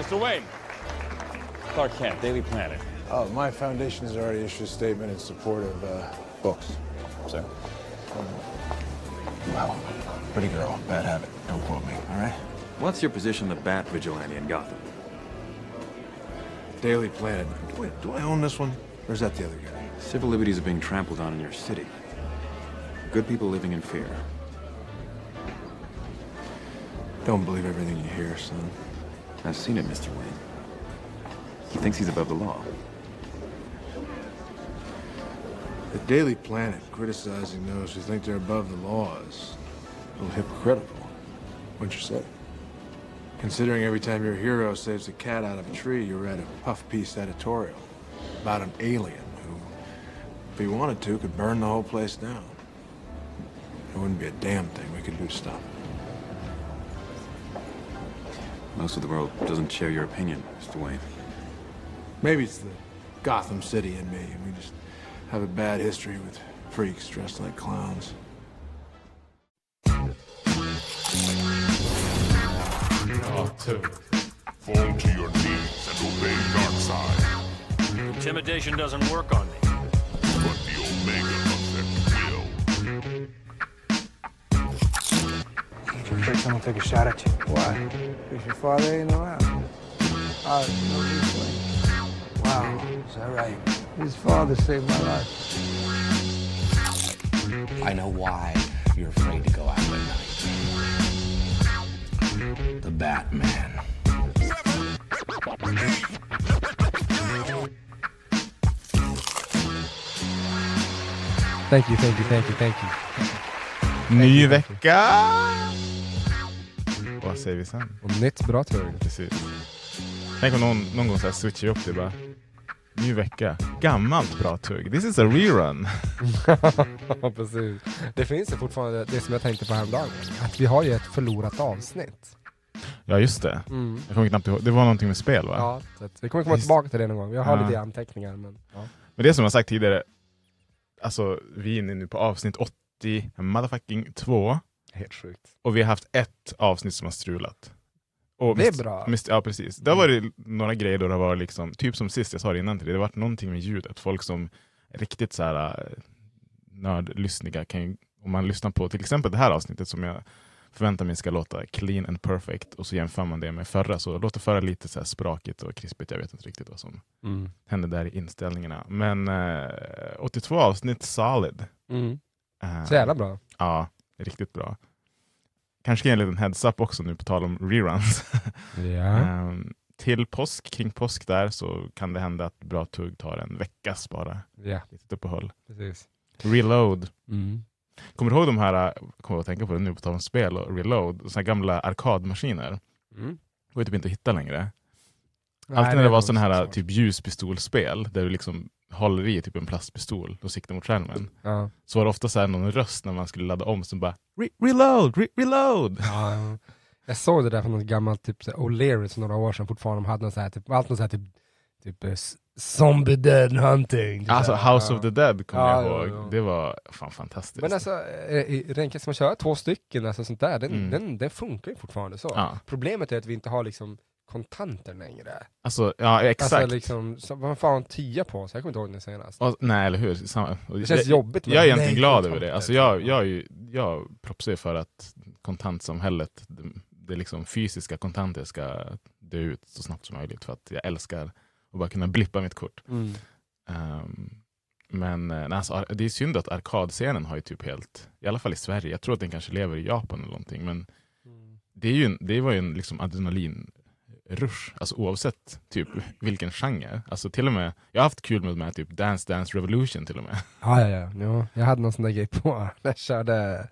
Mr. Wayne. Clark Kent, Daily Planet. Oh, my foundation has already issued a statement in support of uh, books. Sir? Wow. Pretty girl, bad habit. Don't quote me, all right? What's your position on the Bat Vigilante in Gotham? Daily Planet. Wait, do I own this one? Or is that the other guy? Civil liberties are being trampled on in your city. Good people living in fear. Don't believe everything you hear, son. I've seen it, Mr. Wayne. He thinks he's above the law. The Daily Planet criticizing those who think they're above the law is a little hypocritical, wouldn't you say? Considering every time your hero saves a cat out of a tree, you read a puff piece editorial about an alien who, if he wanted to, could burn the whole place down. There wouldn't be a damn thing we could do to stop it. Most of the world doesn't share your opinion, Mr. Wayne. Maybe it's the Gotham City in me, and we just have a bad history with freaks dressed like clowns. Fall to your knees and obey Darkseid. Intimidation doesn't work on someone take a shot at you. Why? Because your father ain't around. Oh, no reason. Wow, is that right? His father saved my life. I know why you're afraid to go out at night. The Batman. Thank you, thank you, thank you, thank you. Ny vecka! Säger vi sen? Och nytt bra tugg. Precis. Tänk om någon, någon gång så här switchar upp det bara. Ny vecka. Gammalt bra tugg. This is a rerun. Precis. Det finns ju fortfarande det som jag tänkte på häromdagen. Att vi har ju ett förlorat avsnitt. Ja just det. Mm. Jag kommer knappt ihåg. Det var någonting med spel va? Ja, vi kommer komma Just- tillbaka till det någon gång. Jag har Ja. lite anteckningar. Men, ja. Men det som jag sagt tidigare. Alltså vi är inne nu på avsnitt 80 motherfucking 2. Helt sjukt. Och vi har haft ett avsnitt som har strulat. Och Det är bra. Ja precis. Det har varit några grejer då det har varit liksom, typ som sist jag sa det innan till dig, det har varit någonting med ljudet. Folk som är riktigt så här äh, nördlyssniga kan ju, om man lyssnar på till exempel det här avsnittet som jag förväntar mig ska låta clean and perfect och så jämför man det med förra så låter förra lite så här sprakigt och krispigt. Jag vet inte riktigt vad som Mm. hände där i inställningarna. Men eh, 82 avsnitt solid. Mm. Eh, Så jävla bra. Ja, riktigt bra. Kanske ge en liten heads-up också nu på tal om reruns. Ja. Ehm, till påsk, kring påsk där, så kan det hända att Bra Tugg tar en veckas bara. Ja, Litet uppehåll. precis. Reload. Mm. Kommer du ihåg de här, kommer jag att tänka på det nu på tal om spel och reload, så här gamla arkadmaskiner? Mm. Går typ inte att hitta längre. Alltid när det var sådana här svårt. typ ljuspistolspel, där du liksom håller i typ en plastpistol och siktar mot skärmen. Ja. Så var det ofta så här någon röst när man skulle ladda om som bara Re reload, re reload! Ja, jag såg det där från något gammalt typ så här O'Leary för några år sedan fortfarande. De hade något så här, typ, allt något så här, typ, typ eh, Zombie Dead Hunting. typ Alltså. House Ja. of the Dead kommer Ja, jag ja, ihåg. Det var fan fantastiskt. Men alltså, eh, rent kan man köra två stycken, alltså sånt där, den, Mm. den, den funkar ju fortfarande så. Problemet är att vi inte har liksom kontanter längre. Alltså, ja exakt. Alltså liksom, vad fan en tia på sig? Jag kommer inte ihåg den senast. och, nej eller hur. Samma. Det känns jag, jobbigt. Jag är egentligen nej, glad över det. Alltså jag, jag, är ju, jag propsar för att kontantsamhället, det, det liksom fysiska kontanter ska dö ut så snabbt som möjligt. För att jag älskar att bara kunna blippa mitt kort. Mm. Ehm, men eh, alltså, det är synd att arkadscenen har ju typ helt, i alla fall i Sverige, jag tror att den kanske lever i Japan eller någonting, men det, är ju en, det var ju en liksom adrenalinrush, alltså oavsett typ vilken genre. Alltså till och med, jag har haft kul med, med typ Dance Dance Revolution till och med. Ja, ja, ja. Jo, jag hade någon sån där grej på när jag körde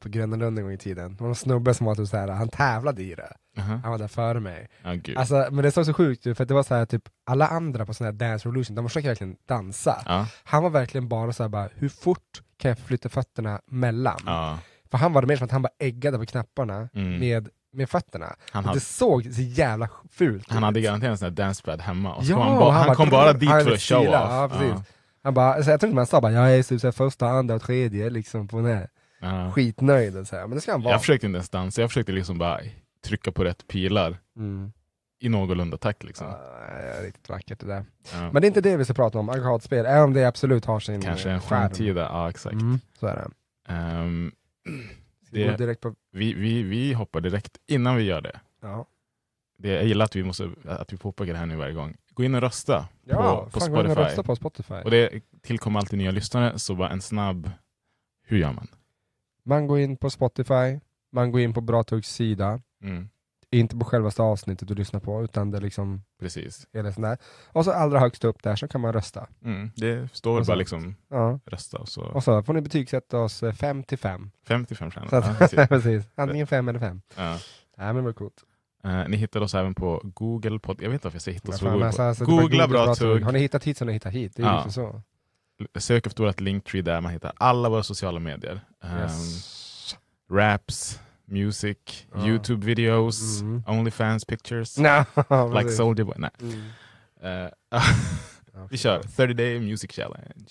på Gröna Lund en gång i tiden. Det var en snubbe som var typ så här, han tävlade i det. Aha. Han var där före mig. Ja, gud. Alltså, men det såg så sjukt ut för att det var så här, typ alla andra på sån här Dance Revolution, de försöker verkligen dansa. ja, Han var verkligen bara så här, bara, hur fort kan jag flytta fötterna mellan? ja. För han var det mer som att han bara äggade på knapparna Mm. med, med fötterna. Han, hade, det såg så jävla fult han hade garanterat en sån här dancepad hemma, och Ja, han, ba, och han han bara- kom bara dit för att show off. stila, ja, precis. Han bara, alltså, jag tror inte man sa bara, jag är typ första, andra och tredje liksom på den här. Ja. Skitnöjd och så här. men det ska han vara. Jag försökte inte ens dansa, jag försökte liksom bara trycka på rätt pilar. Mm. i någorlunda takt liksom. Ja, riktigt vackert det där. Ja. Men det är inte det vi ska prata om, arkadspel, även om det absolut har sin Kanske en skärm. framtida, ja exakt. Mm, så är det. Går det direkt på... vi, vi, vi hoppar direkt innan vi gör det. Ja, det jag gillar att vi, måste, att vi påpekar det här nu varje gång. Gå in och rösta ja på, på fan, in och Spotify. rösta på Spotify. Och det tillkommer alltid nya lyssnare, så bara en snabb... Hur gör man? Man går in på Spotify, man går in på Bra Tuggs sida, Mm, inte på självaste avsnittet du lyssnar på, utan det är liksom precis. hela sån där. Och så allra högst upp där så kan man rösta. Mm, det står så- bara liksom Ja. rösta och så Och så får ni betygsätta oss 5 till 5. 55 stjärnor. Så Ja, att, precis. precis. Antingen 5 eller 5. Ja. Nej men det var coolt. Eh, ni hittar oss även på Google Pod. Jag vet inte varför jag säger hitta Ja, på Google. alltså, alltså, Googla Google bra tugg. Har ni hittat hit så har ni hittat hit. Det är Ja. liksom så. Sök efter vårt Linktree där man hittar alla våra sociala medier. Um, Yes. Raps, music, Ja. YouTube videos, Mm. Onlyfans pictures. Nej, like. Soldier Boy. Nej. Mm. Ja, vi kör 30 day music challenge.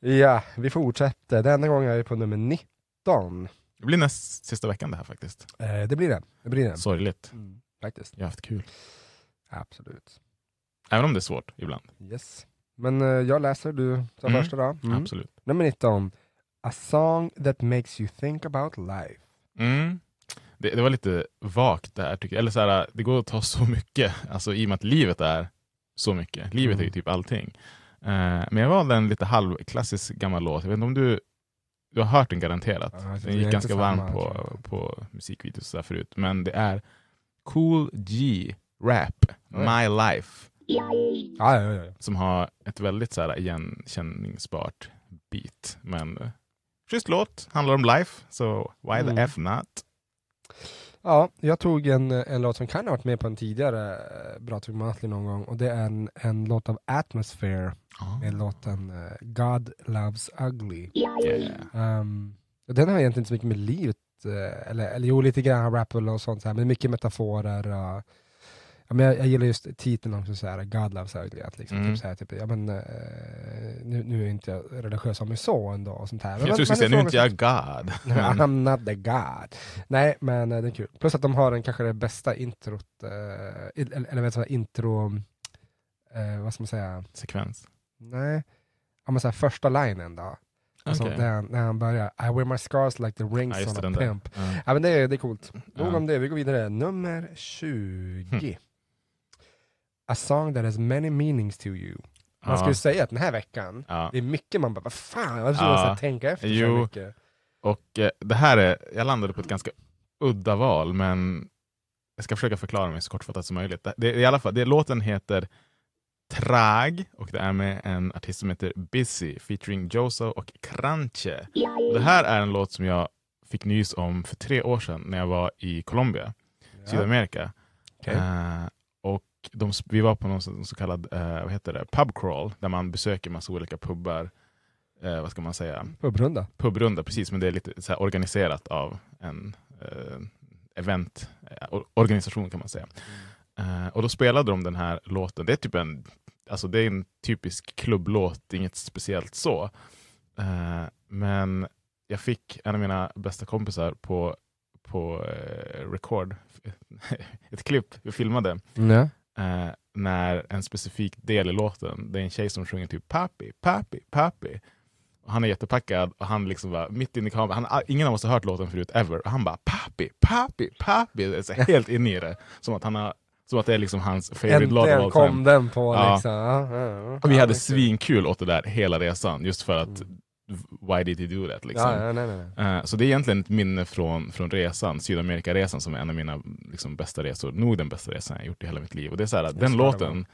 Ja, vi fortsätter. Denna gång är vi på nummer 19. Det blir näst sista veckan det här faktiskt. Eh, det blir det. Det blir det. Sorgligt. Mm, faktiskt. Jag har haft kul. Absolut. Även om det är svårt ibland. Yes. Men eh, jag läser, du tar Mm, första då. Mm. Absolut. Nummer 19. A song that makes you think about life. Mm. Det, det var lite vagt där tycker jag. Eller så här, det går att ta så mycket, alltså i och med att livet är så mycket. Livet är ju Mm. typ allting. Eh, men jag valde en lite halvklassisk gammal låt. Jag vet inte om du, du har hört den garanterat. Ja, jag tror den det gick är ganska inte samma, varm tror på, jag. på musikvideos och så där förut. Men det är Cool G Rap. My Life. Ja, ja, ja. Som har ett väldigt så här, igenkänningsbart beat. Men eh, schysst låt, handlar om life, så why Mm. the F not? Ja, jag tog en, en låt som kan ha varit med på en tidigare eh, Bra Tugg Monthly någon gång och det är en, en låt av Atmosphere Ah. med låten eh, God Loves Ugly. Yeah. Um, den har egentligen inte så mycket med livet, eh, eller, eller jo lite grann rap och sånt, så här, men mycket metaforer. och- ja, men jag, jag gillar just titeln också, så här, God Loves Ugly. Att liksom, Mm. typ, så här, typ, ja, men, eh, nu, nu är inte jag religiös av mig så ändå. Och sånt här. Jag Men- tror du skulle säga, nu är inte jag God. Men, I'm not the God. Nej, men eh, det är kul. Plus att de har den kanske det bästa introt, eh, eller, eller vet vad, intro, eh, vad ska man säga, sekvens. nej, ja, men så här, första linen då. Alltså, Okej. när, när han börjar, I wear my scars like the rings Ja, on a pimp. Ja. Ja men det är, det är coolt. Nog om det, vi går vidare. Nummer 20. Hm. A song that has many meanings to you. Man Ja. skulle säga att den här veckan, Ja. det är mycket man bara, vad fan, jag tror Ja. tänka efter så Jo. mycket. Och eh, det här är, jag landade på ett ganska udda val, men jag ska försöka förklara mig så kortfattat som möjligt. Det, det, i alla fall, det, låten heter Trag och det är med en artist som heter Busy featuring Joso och Kranche. Det här är en låt som jag fick nys om för tre år sedan när jag var i Colombia, Sydamerika. Okej. Eh, och de, vi var på någon så, så kallad eh, vad heter det, pub crawl, där man besöker massa olika pubbar. Eh, vad ska man säga? Pubrunda. Pubrunda, precis, men det är lite så organiserat av en eh, event, eh, kan man säga. Eh, och då spelade de den här låten. Det är typ en, alltså det är en typisk klubblåt, inget speciellt så. Eh, men jag fick en av mina bästa kompisar på, på eh, record, ett klipp vi filmade, Ja. Eh, när en specifik del i låten, det är en tjej som sjunger typ papi, papi. Och han är jättepackad och han liksom bara mitt inne i kameran, han, ingen av oss har hört låten förut ever. Och han bara papi, papi, papi. Det är så helt inne i det. Som att, han har, som att det är liksom hans favorite låt Äntligen all kom time. den på Ja. liksom. Ja, ja, ja. Och vi hade svinkul åt det där hela resan, just för att Mm. Why did he do that? Liksom. Ja, ja, nej, nej. Eh, Så det är egentligen ett minne från, från resan, Sydamerikaresan som är en av mina liksom, bästa resor, nog den bästa resan jag gjort i hela mitt liv. Och det är så här, att den låten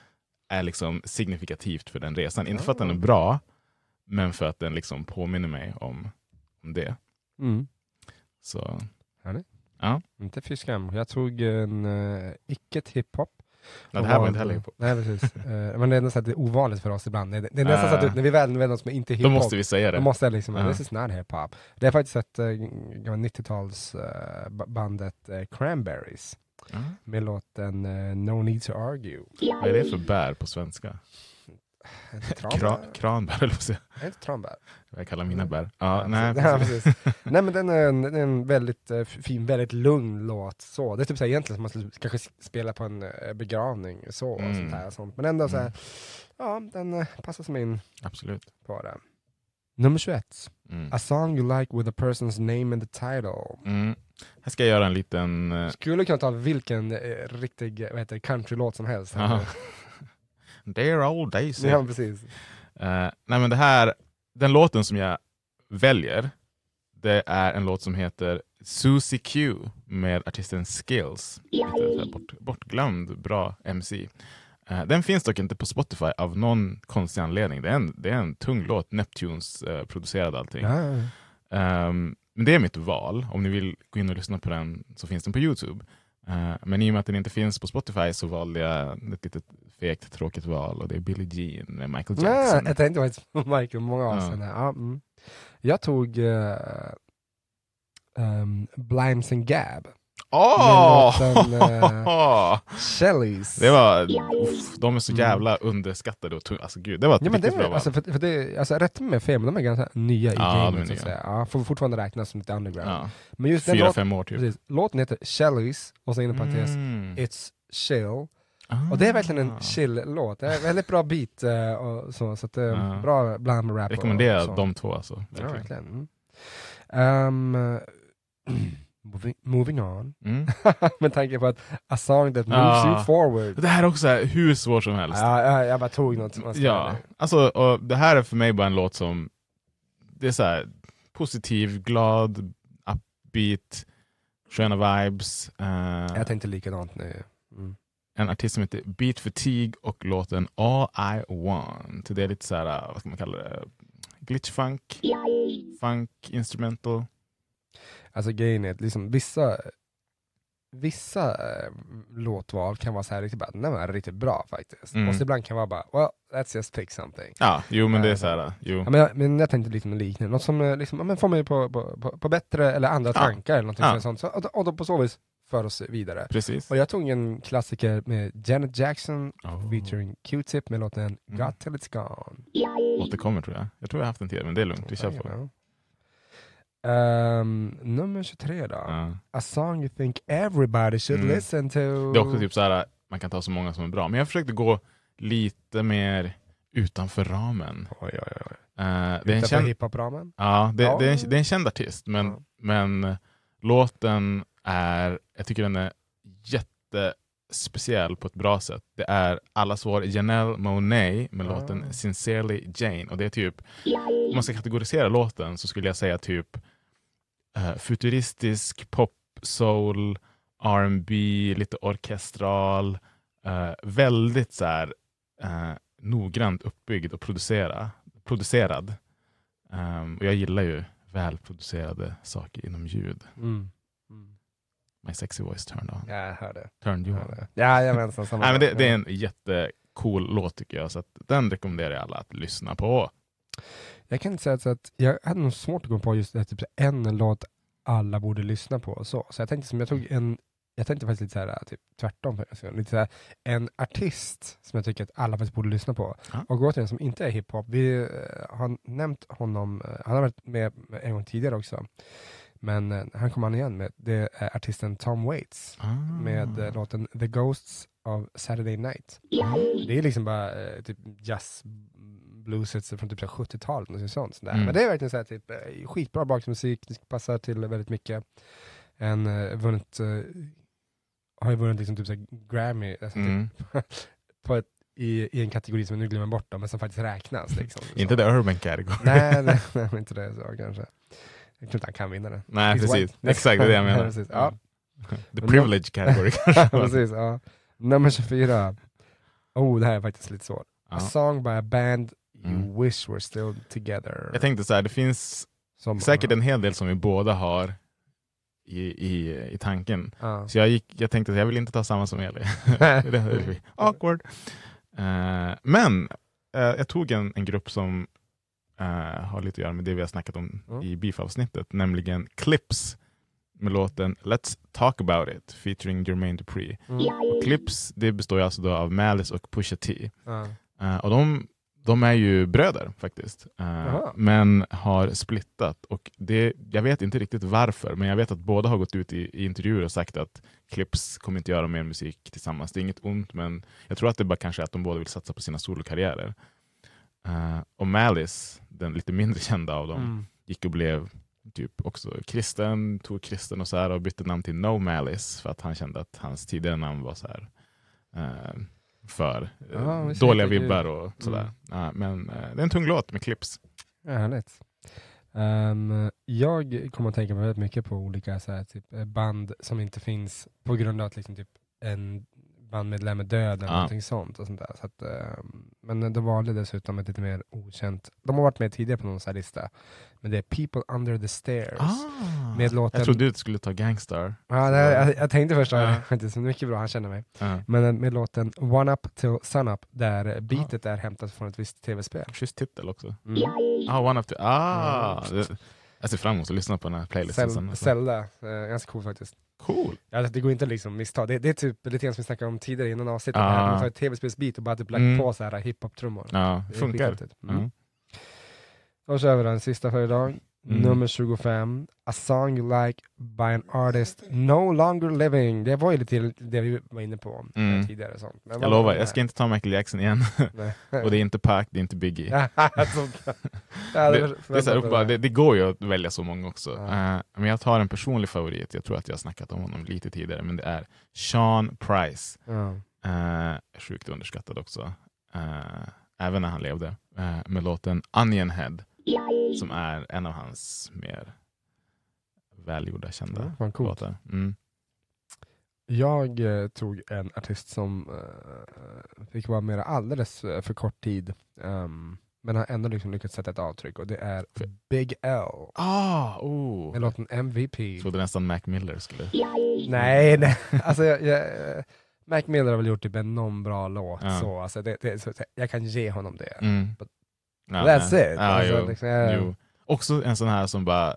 är liksom signifikativt för den resan. Inte för att den är bra, men för att den liksom påminner mig om, om det. Mm. Så Inte fy skam. Jag tog en uh, icke hiphop. Och det här var inte heller hiphop. Nej precis. Eh, men det är nästan att det är ovanligt för oss ibland. Det är, det är nästan så att Ah. när vi väl vänder oss med inte Då hiphop, måste vi säga då det. måste jag liksom, Ja. this is not hiphop. Det är faktiskt ett uh, 90-tals eh, ba- bandet eh, Cranberries Ja. med låten No Need To Argue. Vad är det för bär på svenska? Kra, kranbär, eller vad säger Är inte tranbär? jag? Jag kallar mina bär. Ja, nej, Ja, precis. precis. Nej men den är en, den är en väldigt eh, fin, väldigt lugn låt. Så. Det är typ så här, egentligen som man skulle kanske spela på en eh, begravning. Så, och Mm. sånt här, och sånt. Men ändå så här, Mm. ja den eh, passar som in Absolut. på det. Nummer 21. Mm. A song you like with a person's name and the title. Mm. Här ska jag göra en liten... Skulle kunna ta vilken eh, riktig vad heter det, countrylåt som helst. Dear old Daisy. ja precis. Eh, nej men det här, den låten som jag väljer, det är en låt som heter Susie Q med artisten Skills. Lite så här bort, bortglömd, bra MC. Eh, den finns dock inte på Spotify av någon konstig anledning. Det är en, det är en tung låt, Neptunes eh, producerad allting. Ja. Ehm, men det är mitt val. Om ni vill gå in och lyssna på den så finns den på Youtube. Eh, men i och med att den inte finns på Spotify så valde jag ett litet fegt tråkigt val och det är Billie Jean med Michael Nej, Jackson. jag tänkte faktiskt på Michael många år Ja. sedan. Ja, mm. Jag tog uh, um, Blimes and Gab. Åh! Låten, eh, Shellys. det var, uff, de är så Mm. jävla underskattade och. Alltså gud, det var ett Ja, men det bra var, val. alltså, för, för det, alltså, rätt med fel, men de är ganska nya i Ja, gamet. Så att säga. Ja, får fortfarande räknas som lite underground. ja. Men just den Fyra, låten, fem år typ. precis, låten heter Shellys, och så inom parentes, Mm. It's chill. Ah. Och det är verkligen en chill-låt. Det är en väldigt bra beat eh, och så, så att, Ja. bra bland rap. Rekommenderar de två alltså. Ja, Verkligen. Mm. Um, moving, moving on. Mm. Med tanke på att a song that moves Ja. you forward. Det här är också hur svårt som helst. Ja, jag, jag bara tog något som Ja, alltså och det här är för mig bara en låt som det är så här positiv, glad, upbeat, sköna vibes. eh, Jag tänkte likadant nu. En artist som heter Beat Fatigue och låten All I Want. Det är lite så här, vad ska man kalla det? Glitch funk, funk instrumental. Alltså grejen är att liksom, vissa, vissa äh, låtval kan vara så här riktigt bra, den var riktigt bra faktiskt. Mm. Och så ibland kan vara bara, well, let's just pick something. Ja, jo men det är Eh, så här, jo. Ja, men, jag, men jag tänkte lite med liknande, något som liksom, ja, men får mig på, på, på, på bättre eller andra Ja. tankar eller någonting Ja. sånt. Så, och, och då på så vis för oss vidare. Precis. Och jag tog en klassiker med Janet Jackson Oh. featuring Q-Tip med låten Mm. Got Till It's Gone. Återkommer tror jag. Jag tror jag har haft den tidigare men det är lugnt, vi kör på. Ehm, nummer 23 då. Ja. A song you think everybody should Mm. listen to. Det är också typ så här, man kan ta så många som är bra. Men jag försökte gå lite mer utanför ramen. Oj, oj, oj. Eh, det, är en Utanför känd, hiphop-ramen. ja, det, Ja. Det, är en, det är en känd artist, men, Ja. men låten är, jag tycker den är jättespeciell på ett bra sätt. Det är allas vår Janelle Monáe med Ja. låten Sincerely Jane. Och det är typ, om man ska kategorisera låten så skulle jag säga typ eh, futuristisk pop, soul, R&B, lite orkestral, eh, väldigt så här, eh, noggrant uppbyggd och producera, producerad. Ehm, och jag gillar ju välproducerade saker inom ljud. Mm. My sexy voice turned on. Ja, jag hörde. Turned you on. Jajamensan, samma Nej, men det, det är en jättecool låt tycker jag, så att den rekommenderar jag alla att lyssna på. Jag kan inte säga så att jag hade nog svårt att gå på just det, typ en låt alla borde lyssna på. Så, så jag tänkte som jag tog en jag tänkte faktiskt lite så här, typ, tvärtom. Lite så här, en artist som jag tycker att alla faktiskt borde lyssna på. Ja. Och återigen, som inte är hiphop. Vi eh, har nämnt honom, eh, han har varit med en gång tidigare också. Men eh, han kommer han igen med, det är artisten Tom Waits Ah. med eh, låten The Ghosts of Saturday Night. Det är liksom bara eh, typ jazz blueset från typ så här 70-talet, något sånt. Sådär. Mm. Men det är verkligen så här, typ, eh, skitbra bakgrundsmusik, passar till väldigt mycket. En uh, vunnit, eh, har ju vunnit liksom typ så här Grammy alltså Mm. typ, på ett, i, i en kategori som jag nu glömmer bort, då, men som faktiskt räknas. Liksom, Inte the urban category. Nej, nej, nej, inte det så kanske. Jag tror inte han kan vinna det. Nej, He's precis. white. Exakt, det är det jag menar. Precis, ja. The privilege category. Precis, ja. Nummer 24. Oh, det här är faktiskt lite svårt. A song by a band you Mm. wish were still together. Jag tänkte så här, det finns Som, säkert en hel del som vi båda har i, i, i tanken. Ja. Så jag, gick, jag tänkte att jag vill inte ta samma som Eli. Awkward. Eh, men eh, jag tog en, en grupp som eh, har lite att göra med det vi har snackat om Mm. i beef-avsnittet, nämligen Clips med låten Let's Talk About It featuring Jermaine Dupri. Mm. Clips det består ju alltså av Malice och Pusha T. Ja. Eh, och de, de är ju bröder faktiskt. Jaha. men har splittat. Och det, jag vet inte riktigt varför, men jag vet att båda har gått ut i, i intervjuer och sagt att Clips kommer inte göra mer musik tillsammans. Det är inget ont, men jag tror att det bara kanske är att de båda vill satsa på sina solokarriärer. Eh, och Malice, den lite mindre kända av dem, Mm. gick och blev typ också kristen, tog kristen och så här och bytte namn till No Malice för att han kände att hans tidigare namn var så här eh, för vi ser dåliga vibbar och sådär. Mm. Men det är en tung låt med clips. Härligt. Ehm, jag kommer att tänka väldigt mycket på olika så här, typ, band som inte finns på grund av att liksom, typ, en bandmedlem är död eller Ja. någonting sånt. Och sånt där. Så att, ehm, men de valde dessutom ett lite mer okänt, de har varit med tidigare på någon sån här lista, men det är People Under the Stairs. Med låten- Jag trodde du skulle ta Gangstar. Ja, det, jag, jag tänkte först, Ja. ja. inte så mycket bra, han känner mig. Ja. Men eh, med låten One Up Till Sun Up, där beatet är hämtat från ett visst tv-spel. Schysst titel också. Mm. Ah, one up to, ah, Ja. Jag ser fram emot att lyssna på den här playlisten sen. Alltså. Zelda, eh, ganska cool faktiskt. Cool. Ja, det går inte liksom missta. Det, det är typ lite grann som vi snackade om tidigare innan avsnittet. Ah. Ah. Man tar ett tv-spelsbeat och bara typ lagt Mm. på så här hiphop-trummor. Ja, är funkar. skithäftigt. Mm. Mm. Då kör vi den sista för idag. Mm. Nummer 25. A song you like by an artist no longer living. Det var ju lite det vi var inne på Mm. tidigare. Sånt. Men Jag lovar, var jag ska inte ta Michael Jackson igen. Och det är inte Pac, det är inte Biggie. Det, är går ju att välja så många också. Ja. Eh, men jag tar en personlig favorit, jag tror att jag har snackat om honom lite tidigare, men det är Sean Price. Ja. Uh, sjukt underskattad också. Eh, även när han levde. Med låten Onion Head, som är en av hans mer välgjorda, kända Ja, låtar. Mm. Jag eh, tog en artist som eh, fick vara med alldeles eh, för kort tid. ehm, men har ändå liksom lyckats sätta ett avtryck och det är Big L. Ah, oh. Med låten MVP. Jag trodde nästan Mac Miller skulle... Nej, nej. Alltså, jag, jag, Mac Miller har väl gjort typ en någon bra låt. Ja. Så, alltså, det, det, så, jag kan ge honom det. Mm. But Ja, that's nej. it. Ja, Alltså, jo, liksom, jo. Också en sån här som bara,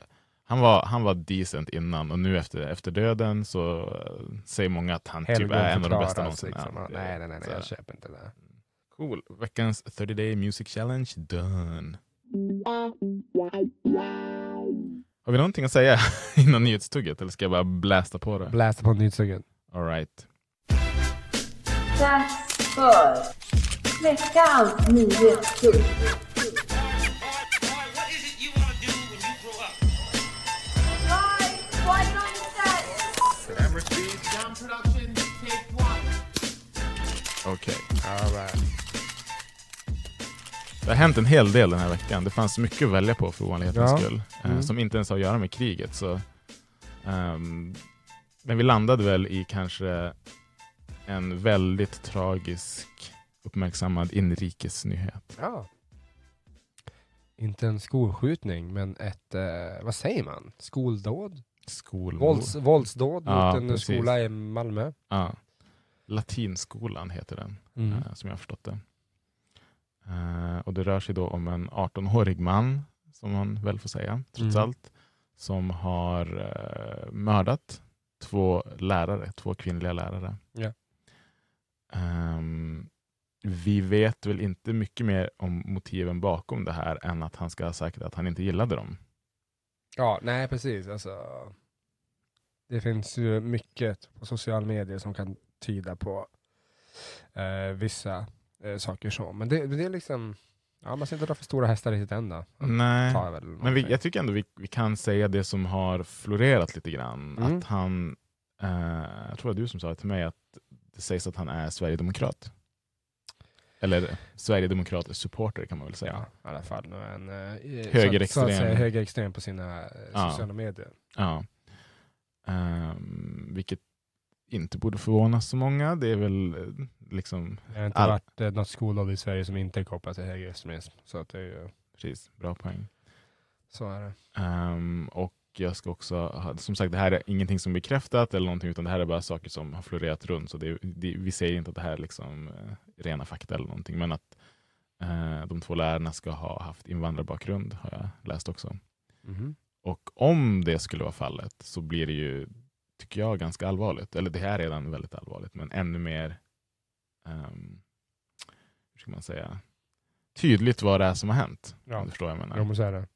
han var, han var decent innan och nu efter, efter döden så eh, säger många att han typ Helgon är en av de bästa någonsin. liksom. Ja, nej, nej, nej, nej, jag köper inte det. Cool. Veckans 30 day music challenge done. Har vi någonting att säga innan nyhetstugget eller ska jag bara blästa på det? Blästa på nyhetssugen. All right. Dags för veckans nyhetstugg. Okej. Right. Det har hänt en hel del den här veckan. Det fanns mycket att välja på för ovanlighetens Ja. skull. eh, Mm. Som inte ens har att göra med kriget. Så, ehm, men vi landade väl i kanske en väldigt tragisk uppmärksammad inrikesnyhet. Ja. Inte en skolskjutning, men ett, eh, vad säger man? Skoldåd? Skolmord. Vålds, våldsdåd Ja, mot en precis. skola i Malmö. Ja. Latinskolan heter den, Mm. eh, som jag har förstått det. Eh, och det rör sig då om en 18-årig man, som man väl får säga, trots Mm. allt, som har eh, mördat två lärare, två kvinnliga lärare. Ja. Ehm, vi vet väl inte mycket mer om motiven bakom det här än att han ska ha sagt att han inte gillade dem. Ja, nej precis. Alltså, det finns ju mycket på sociala medier som kan tyda på eh, vissa eh, saker så. Men det, det är liksom, ja, man ska inte dra för stora hästar i sitt ända. Nej, men vi, jag tycker ändå vi, vi kan säga det som har florerat lite grann. Mm. Att han, eh, jag tror det var du som sa det till mig, att det sägs att han är sverigedemokrat. Eller sverigedemokratisk supporter kan man väl säga. Ja, i alla fall en eh, Högerextrem. Så, så säga, högerextrem på sina eh, Ja. sociala medier. Ja. Ehm, vilket inte borde förvåna så många. Det är väl eh, liksom... Det har inte all- varit eh, något skollag i Sverige som inte är kopplat till högerextremism. Så att det är ju, Precis, bra poäng. så är det. Ehm, och jag ska också ha, som sagt, det här är ingenting som är bekräftat eller någonting, utan det här är bara saker som har florerat runt. Så det, det, vi säger inte att det här är liksom, eh, rena fakta eller någonting, men att eh, de två lärarna ska ha haft invandrarbakgrund har jag läst också. Mhm. Och om det skulle vara fallet så blir det ju, tycker jag, ganska allvarligt. Eller det här är redan väldigt allvarligt, men ännu mer, ehm, hur ska man säga, tydligt vad det är som har hänt. Ja. Om du förstår vad jag menar. Jo, men så är det.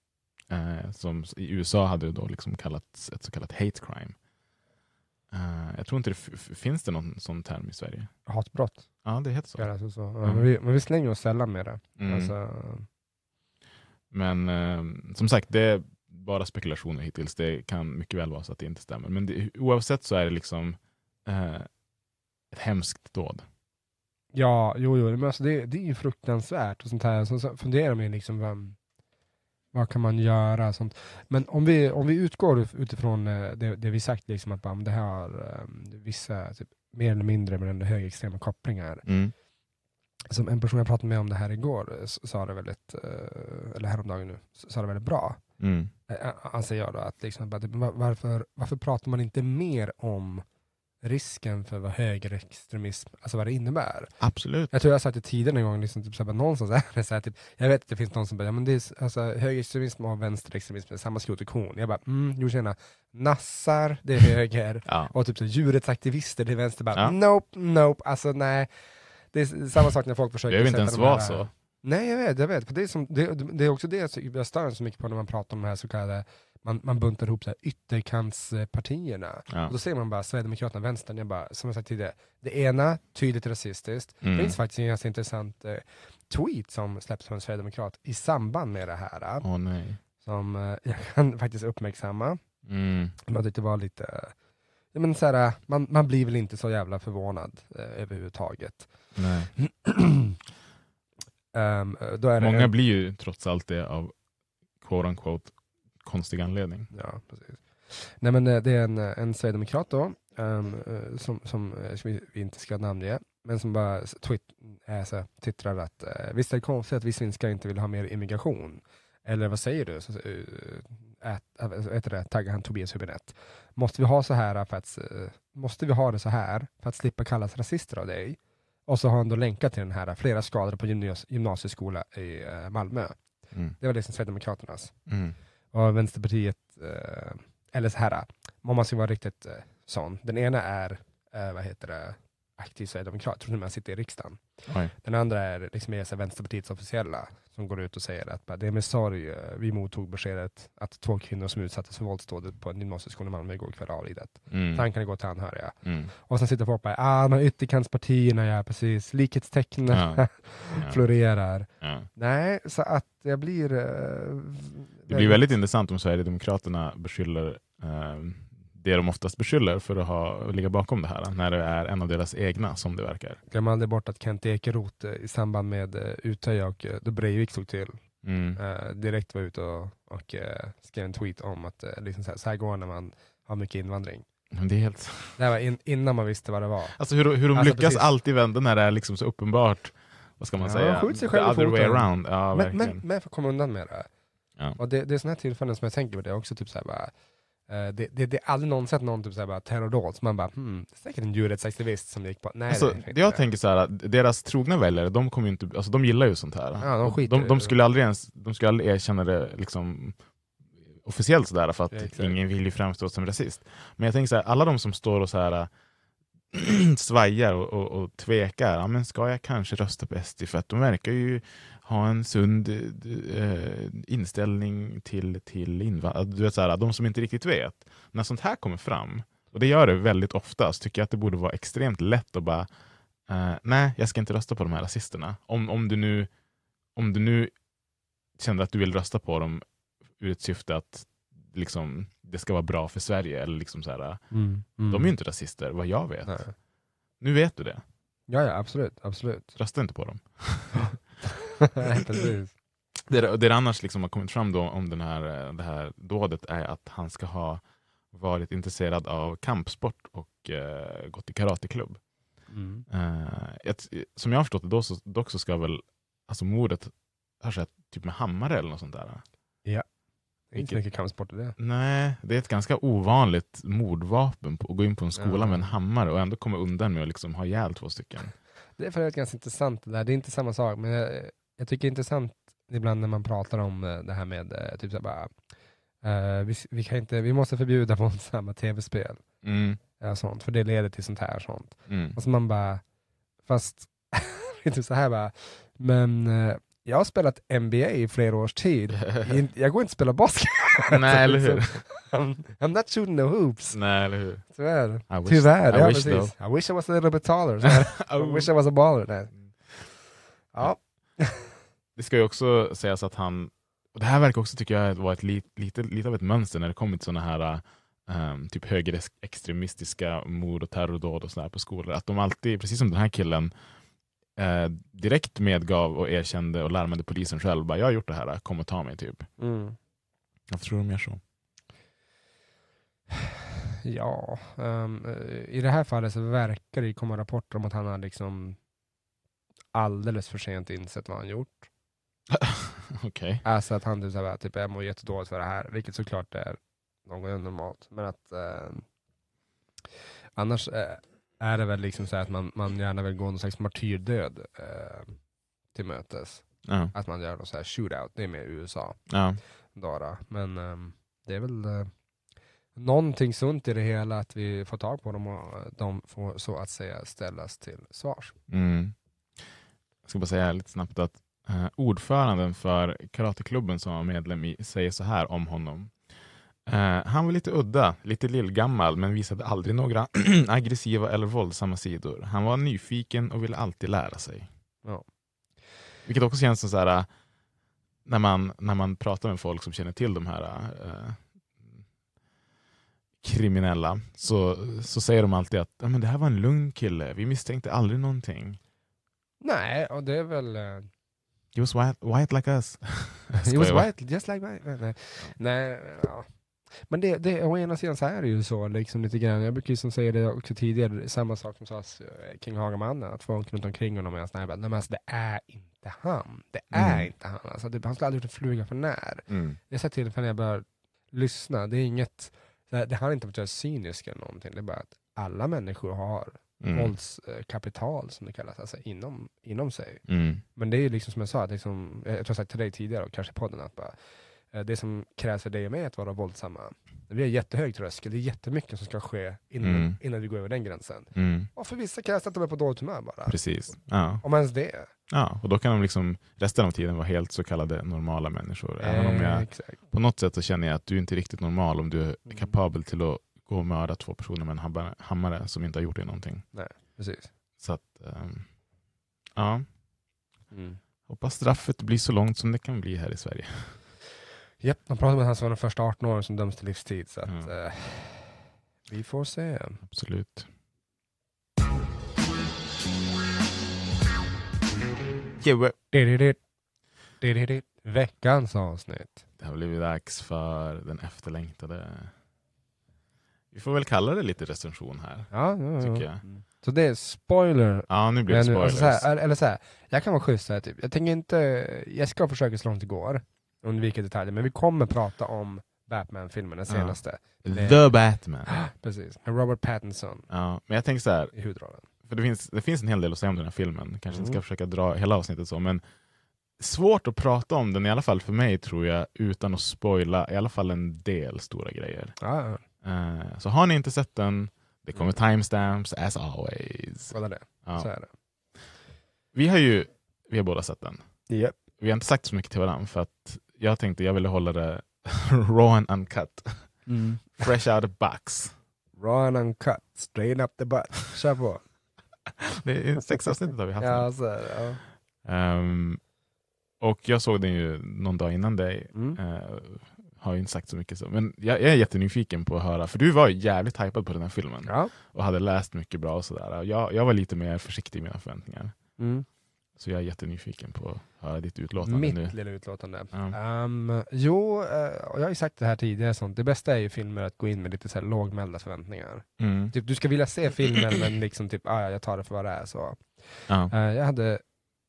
Eh, som i USA hade det då liksom kallats ett så kallat hate crime. Eh, jag tror inte det finns det någon sån term i Sverige. Hatbrott. Ja, det heter så. Ja, alltså så. Ja. men, vi, men vi slänger oss sällan med det. Mm. Alltså, Men eh, som sagt, det är bara spekulationer hittills. Det kan mycket väl vara så att det inte stämmer. Men det, oavsett så är det liksom eh, ett hemskt dåd. ja, jo, jo, men alltså det, det är ju fruktansvärt och sånt här. Så, så funderar man ju liksom, vad, vad kan man göra? Sånt. Men om vi, om vi utgår utifrån eh, det, det vi sagt, liksom, att bara, det här har um, vissa typ, mer eller mindre men ändå högextrema kopplingar. Mm. Som en person jag pratade med om det här igår sa det väldigt, eh, eller häromdagen nu, sa det väldigt bra. Mm. Eh, anser jag då, att liksom, typ, va- varför, varför pratar man inte mer om risken för vad högerextremism, alltså vad det innebär? Absolut. Jag tror jag har sagt det tidigare en gång, liksom, typ, så här, bara, någonstans är det så här, typ, jag vet att det finns någon som bara, ja, men det är, alltså, högerextremism och vänsterextremism är samma skrot och korn. Jag bara, mm, jo tjena, nassar, det är höger, Ja. och typ så, djurrättsaktivister till vänster, bara, Ja. nope, nope, alltså nej. Det är samma sak när folk försöker Det behöver inte ens vara så. Nej jag vet, jag vet. Det, är som, det, det är också det jag stör så mycket på när man pratar om de här så kallade, man, man buntar ihop så här ytterkantspartierna. Ja. Och då ser man bara Sverigedemokraterna, vänstern, jag bara, som jag sagt tidigare, det ena tydligt rasistiskt, Mm. det finns faktiskt en ganska intressant eh, tweet som släpps från en Sverigedemokrat i samband med det här, Åh nej. som eh, jag kan faktiskt uppmärksamma. Mm. Jag tyckte var lite, eh, ja, men så här, eh, man, man blir väl inte så jävla förvånad eh, överhuvudtaget. Det Många en- blir ju trots allt det av quote unquote konstig anledning. Ja, precis. Nej men eh, det är en, eh, en sverigedemokrat då, eh, som, som som vi inte ska namnge, men som bara s- twit, äh, så, här, twittrar att visst är det konstigt att vi svenskar inte vill ha mer immigration? Eller vad säger du? Så, ät, taggar han Tobias Hübinette. Måste vi ha så här för att, måste vi ha det så här för att slippa kallas rasister av dig? Och så har han då länkat till den här, flera skadade på gymnas gymnasieskola i Malmö. Mm. Det var liksom Sverigedemokraternas. Mm. Och Vänsterpartiet, eh, eller så här, om man ska vara riktigt eh, sån. Den ena är, eh, vad heter det, aktiv sverigedemokrat, tror till han sitter i riksdagen. Oj. Den andra är liksom är Vänsterpartiets officiella, som går ut och säger att bara, det är med sorg eh, vi mottog beskedet att två kvinnor som utsattes för våldsdådet på en gymnasieskola i Malmö igår kväll avlidit. Mm. Tankarna går till anhöriga. Mm. Och sen sitter folk bara, ah, de här ytterkantspartierna, ja precis, likhetstecknen. Ja. florerar. Ja. Nej, så att jag blir... eh, Det blir väldigt intressant om Sverigedemokraterna beskyller eh, det de oftast beskyller för att ha, ligga bakom det här, när det är en av deras egna som det verkar. Glöm aldrig bort att Kent Ekeroth eh, i samband med uh, Utöja och uh, då Breivik tog till, Mm. eh, direkt var ute och, och eh, skrev en tweet om att uh, liksom så, här, så här går när man har mycket invandring. Det är helt... Det här var in, innan man visste vad det var. Alltså hur, hur de Alltså, lyckas precis. allid vända när det är liksom så uppenbart, vad ska man Ja, säga, skjut sig the själv i other way around. Ja, men, verkligen. men, men för att komma undan med det. Ja. Och det, det är sådana här tillfällen som jag tänker på, det också typ så här bara, eh, det, det, det är aldrig någon sett någon typ så här bara terrordåd, så man bara, hmm, det är säkert en djurrättsaktivist som gick på. Nej, Alltså, det jag det. tänker så här, att deras trogna väljare, de, kommer inte, alltså, de gillar ju sånt här. Ja, de de, de, skulle aldrig ens, de skulle aldrig erkänna det liksom, officiellt sådär, för att Ja, ingen vill ju framstå som rasist. Men jag tänker så här, alla de som står och så här svajar och, och, och tvekar, ja, men ska jag kanske rösta på SD för att de verkar ju ha en sund eh, inställning till, till invandrare. Du vet, så här, de som inte riktigt vet. När sånt här kommer fram, och det gör det väldigt ofta, så tycker jag att det borde vara extremt lätt att bara eh, nej, jag ska inte rösta på de här rasisterna. Om, om, du nu, om du nu känner att du vill rösta på dem ur ett syfte att liksom, det ska vara bra för Sverige. Eller liksom så här, Mm, mm. De är ju inte rasister, vad jag vet. Nej. Nu vet du det. Ja, ja, absolut, absolut. Rösta inte på dem. Det, det annars liksom har kommit fram då om den här, eh, det här dådet är att han ska ha varit intresserad av kampsport och eh, gått i karateklubb. Mm. Eh, ett, som jag har förstått det då så, dock så ska väl alltså mordet ha skett typ med hammare eller något sånt där. Det är inte mycket kampsport i det. Nej, det är ett ganska ovanligt mordvapen på, att gå in på en skola Ja. med en hammare och ändå komma undan med att liksom ha ihjäl två stycken. Det är för övrigt ganska intressant det där. Det är inte samma sak, men jag, jag tycker det är intressant ibland när man pratar om eh, det här med eh, typ så bara, eh, vi, vi, kan inte, vi måste förbjuda våldsamma tv-spel. Mm, Ja, sånt, för det leder till sånt här. Sånt. mm, Och så man bara, fast, inte så här bara, men eh, jag har spelat NBA i flera års tid. Jag går inte spela basket. Nej, eller hur? I'm, I'm not shooting the hoops. Nej, eller hur? Tyvärr. I wish- Tyvärr, I ja wish precis. I wish I was a little bit taller. I wish I was a baller. Nej. Ja. Det ska ju också sägas att han, och det här verkar också tycker jag vara ett lit, lite, lite av ett mönster när det kommer till sådana här um, typ högerextremistiska mord och terrordåd och sådär på skolor. Att de alltid, precis som den här killen, eh, direkt medgav och erkände och larmade polisen själv. Bara, jag har gjort det här, kom och ta mig typ. Mm. Jag tror de gör så. Ja, eh, i det här fallet så verkar det komma rapporter om att han har liksom alldeles för sent insett vad han gjort. Okej. Alltså att han typ, såhär, typ jag mår jättedåligt för det här, vilket såklart är något normalt. Men att eh, annars eh, är det väl liksom så att man, man gärna vill gå någon slags martyrdöd eh, till mötes. Ja. Att man gör någon så här shootout, det är mer USA. Ja. Dara. Men ehm, det är väl eh, någonting sunt i det hela att vi får tag på dem och eh, de får så att säga ställas till svars. Mm. Jag ska bara säga lite snabbt att eh, ordföranden för karateklubben som var medlem i säger så här om honom. Eh, han var lite udda, lite lillgammal men visade aldrig några aggressiva eller våldsamma sidor. Han var nyfiken och ville alltid lära sig. Ja. Vilket också känns som så här, eh, när man, när man pratar med folk som känner till de här eh, kriminella så, så säger de alltid att "Ja, men det här var en lugn kille, vi misstänkte aldrig någonting. Nej, och det är väl... He was white, white like us. He was white, just like me. Nej, nej. nej ja. Men det, det, å ena sidan så är det ju så, liksom lite grann. jag brukar ju som säga det också tidigare, samma sak som sades eh, kring Hagamannen, att folk runt omkring honom är sådär, nej men alltså, det är inte han. Det är Mm. inte han. Alltså, det, han skulle aldrig gjort en fluga för när. Mm. Jag har sett tillfällen när jag börjar lyssna, det är inget, det, det handlar inte om att jag är cynisk eller någonting, det är bara att alla människor har Mm. våldskapital som det kallas, alltså inom, inom sig. Mm. Men det är ju liksom som jag sa, liksom, jag tror jag sagt till dig tidigare och kanske i podden, att bara, eh, det som krävs för dig och mig att vara våldsamma, vi har jättehög tröskel, det är jättemycket som ska ske innan, Mm. innan vi går över den gränsen. Mm. Och för vissa krävs det att de är på dåligt humör bara. Precis. Ja. Om ens det. ja, och då kan de liksom resten av tiden vara helt så kallade normala människor. Även om Eh, jag exakt. på något sätt så känner jag att du inte är riktigt normal om du är Mm. kapabel till att gå och mörda två personer med en hammare- som inte har gjort dig någonting. Nej, precis. Så att, ehm, ja. Mm. Hoppas straffet blir så långt som det kan bli här i Sverige. Japp, de pratar om att han som var den första 18 åren som döms till livstid, så att Ja. eh, vi får se. Absolut. Yeah. Veckans avsnitt. Det har blivit dags för den efterlängtade... Vi får väl kalla det lite recension här. Ja, ja, ja. Tycker jag. Så det är spoiler Ja, nu blir det nu, spoilers. alltså så här, eller så här, jag kan vara schysst så här, typ. Jag tänker inte, jag ska försöka så långt det går, undvika detaljer, men vi kommer prata om Batman-filmen, den Ja. senaste. Med- The Batman. Precis, med Robert Pattinson Ja, men jag tänker så här, i huvudrollen. för det finns, det finns en hel del att säga om den här filmen. Kanske inte Mm. ska försöka dra hela avsnittet så, men svårt att prata om den, i alla fall för mig tror jag, utan att spoila i alla fall en del stora grejer. Ja, Eh, så har ni inte sett den, det kommer timestamps as always. kolla det. Ja. Så är det. Vi har ju vi har båda sett den. Yep. Vi har inte sagt så mycket till varandra för att jag tänkte jag ville hålla det raw and uncut. Fresh out of box. Raw and uncut, straight up the butt. Kör på. Det är sex avsnittet har vi haft. ja, så det. Ja. Ehm, och jag såg den ju någon dag innan dig. Mm. Eh, har ju inte sagt så mycket så. Men jag, jag är jättenyfiken på att höra, för du var ju jävligt hypad på den här filmen. Ja. Och hade läst mycket bra och sådär. Jag, jag var lite mer försiktig i mina förväntningar. Mm. Så jag är jättenyfiken på att höra ditt utlåtande Mitt nu. lilla utlåtande. Ja. Ehm, jo, eh, och jag har ju sagt det här tidigare, sånt. det bästa är ju filmer att gå in med lite så här lågmälda förväntningar. Mm. Typ, du ska vilja se filmen men liksom typ, ah, ja, jag tar det för vad det är. Så. Ja. Eh, jag hade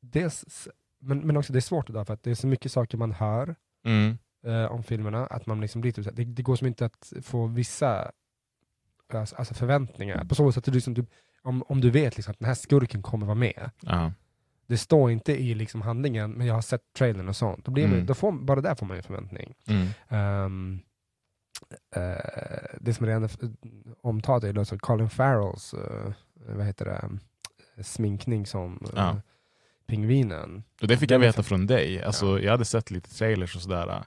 dels, men, men också det är svårt idag för att det är så mycket saker man hör Mm. Eh, om filmerna, att man liksom blir typ, så här- det, det går som inte att få vissa alltså, alltså förväntningar. På så sätt, att du liksom, du, om, om du vet liksom att den här skurken kommer vara med, Ja. det står inte i liksom handlingen, men jag har sett trailern och sånt, då blir man, Mm. då får, bara där får man ju en förväntning. Mm. Ehm, eh, det som redan är f- omtalat är då så Colin Farrells, eh, vad heter det, sminkning som Ja. pingvinen. Och det fick jag är veta från dig. Alltså, Jag hade sett lite trailers och sådär.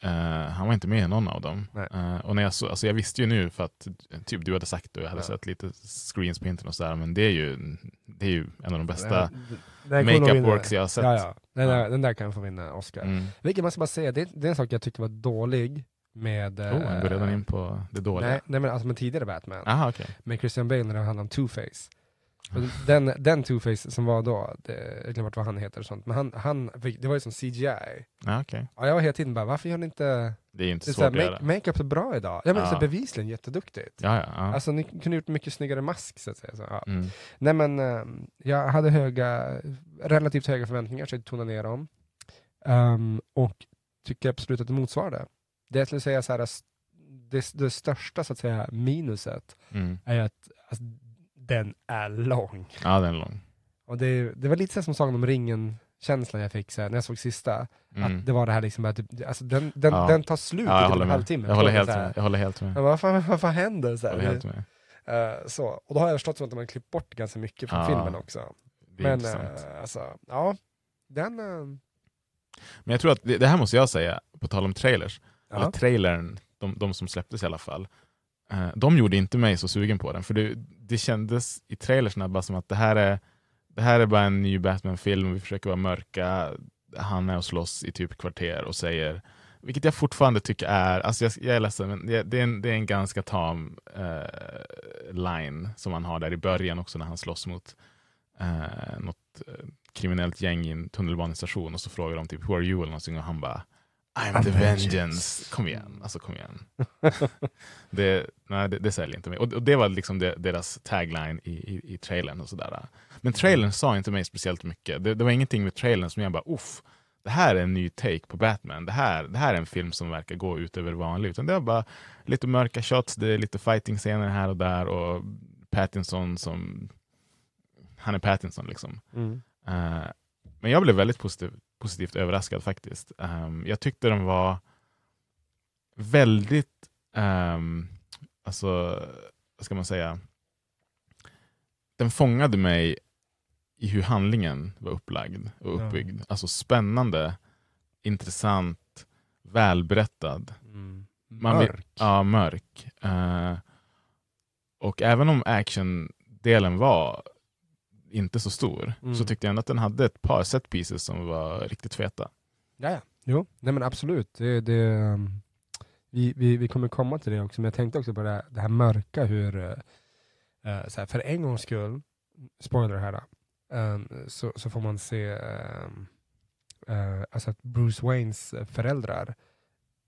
Eh, han var inte med i någon av dem. Eh, och när jag, så, alltså jag visste ju nu för att typ, du hade sagt det och jag hade Ja. sett lite screens på internet och sådär. Men det är ju, det är ju en av de bästa makeup works jag har sett. Ja, ja. Den. Där, den där kan få vinna Oscar. Mm. Vilket man ska bara säga, det, det är en sak jag tyckte var dålig med... Oh, han går redan in på det dåliga. Nej, nej men alltså med tidigare Batman. Aha, okej. Med Christian Bale när det handlade om Two-Face. Och Den, den Two-Face som var då, det, jag glömmer vad han heter och sånt, men han, han det var ju som CGI. Ja, okej. Ja, jag var hela tiden bara, varför gör ni inte... Det är inte Det är svårt såhär, att make, makeup är bra idag. Ja men Ja. så bevisligen jätteduktigt. Ja, ja, ja. Alltså ni kunde gjort mycket snyggare mask så att säga. Så, ja. Mm. Nej men ehm, jag hade höga, relativt höga förväntningar, så jag tona ner dem. Ehm, och tycker absolut att det motsvarar det. Jag skulle säga så här, det, det största så att säga minuset Mm. är att alltså, den är lång. Ja, den är lång. Och det, det var lite så som Sagan om ringen känslan jag fick så här, när jag såg sista. Mm. Att det var det här liksom, att det, alltså, den, den, Ja. den tar slut Ja, i jag typ håller en halvtimme. Jag håller helt med. Jag håller helt med. men vad, fan, vad fan händer? Så, Jag här, håller helt med. Eh, så. Och då har jag förstått som att de har klippt bort ganska mycket från Ja, filmen också. Men eh, alltså, ja. Den... eh, Men jag tror att, det, det här måste jag säga, på tal om trailers. Ja. Eller trailern, de, de som släpptes i alla fall. Eh, de gjorde inte mig så sugen på den. För det, det kändes i trailersna bara som att det här är, det här är bara en ny Batman-film. Vi försöker vara mörka. Han är och slåss i typ kvarter och säger vilket jag fortfarande tycker är, alltså jag, jag är ledsen, men det, det, är en, det är en ganska tam eh, line som han har där i början också när han slåss mot eh, något eh, kriminellt gäng i en tunnelbanestation och så frågar de typ “Who are you?” eller någonting och han bara I'm the vengeance. Kom igen, alltså kom igen. det, nej, det, det säljer inte mig. Och, och det var liksom det, deras tagline i, i, i trailern och sådär. Men trailern sa inte mig speciellt mycket. Det, det var ingenting med trailern som jag bara uff, det här är en ny take på Batman. Det här, det här är en film som verkar gå ut över det vanliga. Utan det var bara lite mörka shots, det är lite fighting-scener här och där och Pattinson som... Han är Pattinson liksom. Mm. Eh, men jag blev väldigt positiv, positivt överraskad faktiskt. Ehm, jag tyckte den var väldigt, um, alltså, vad ska man säga? Den fångade mig i hur handlingen var upplagd och Ja. uppbyggd. Alltså spännande, intressant, välberättad. Mm. Vill- Mörk. Ja, mörk. Eh, och även om actiondelen var inte så stor, Mm. så tyckte jag ändå att den hade ett par set pieces som var riktigt feta. Ja, ja. Jo, nej men absolut. Det, det, um, vi, vi, vi kommer komma till det också, men jag tänkte också på det här, det här mörka, hur, uh, så här, för en gångs skull, spoiler här då, um, så, så får man se um, uh, alltså att Bruce Waynes föräldrar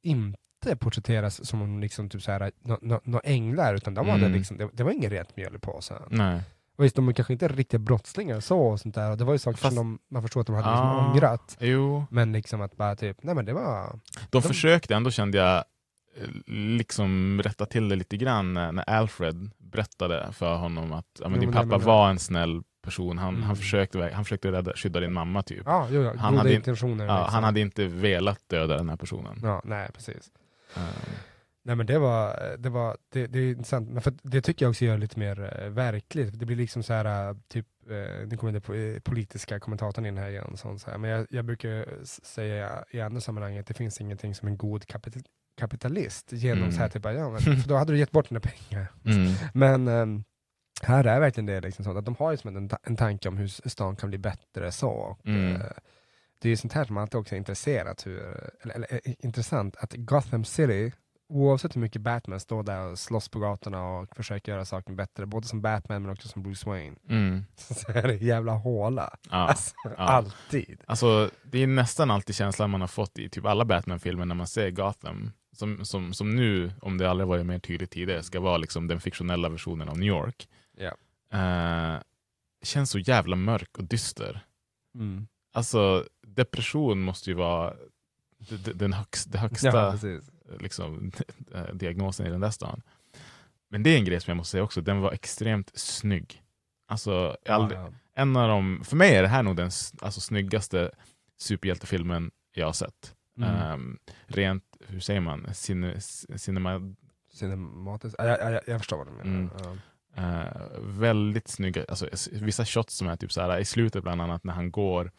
inte porträtteras som om liksom typ så här, nå, nå, nå änglar, utan de hade Mm. liksom, det, det var ingen rent mjöl i påsen. Nej. Och visst, de är kanske inte riktiga brottslingar så och sånt där, och det var ju saker Fast- som de, man förstår att de hade liksom Ah. ångrat. Jo, Men liksom att bara typ, nej men det var... de De- försökte ändå kände jag eh, liksom rätta till det lite grann när, när Alfred berättade för honom att ja, men Jo, din pappa var en snäll person. Han, Mm. han försökte, han försökte rädda, skydda din mamma typ. Ja, jo, Han hade in-. Ja, liksom. han hade inte velat döda den här personen. Ja, nej precis. Eh, Nej men det var, det var, det, det är intressant, men för det tycker jag också gör lite mer eh, verkligt. Det blir liksom så här, eh, typ, eh, nu kommer eh, politiska kommentatorn in här igen, sånt så här. men jag, jag brukar säga i andra sammanhang att det finns ingenting som en god kapital, kapitalist genom Mm. så här, typ, ja, men, för då hade du gett bort dina pengar. mm. Men ehm, här är verkligen det liksom så att de har ju som en, ta- en tanke om hur stan kan bli bättre så. Och, Mm. eh, det är ju sånt här som alltid också är intresserat, hur, eller, eller, intressant, att Gotham City, oavsett hur mycket Batman står där och slåss på gatorna och försöker göra saker bättre, både som Batman men också som Bruce Wayne, Mm. så är det en jävla håla. Ja. Alltså, Alltid. Alltså, det är nästan alltid känslan man har fått i typ alla Batman-filmer när man ser Gotham. Som, som, som nu, om det aldrig varit mer tydligt tidigare, ska vara liksom den fiktionella versionen av New York. Ja. Eh, känns så jävla mörk och dyster. Mm. Alltså, depression måste ju vara den högst, det högsta Ja. Liksom, diagnosen i den där stan. Men det är en grej som jag måste säga också, den var extremt snygg. Alltså, aldrig, Ja, ja. en av de, för mig är det här nog den alltså, snyggaste superhjältefilmen jag har sett. Mm. Ehm, rent, hur säger man, Cine, cinema, Cinematiskt. Ja, jag, jag, jag förstår vad du menar. Mm. Ja. Eh, väldigt snygga, alltså, vissa shots som är typ så här, i slutet bland annat när han går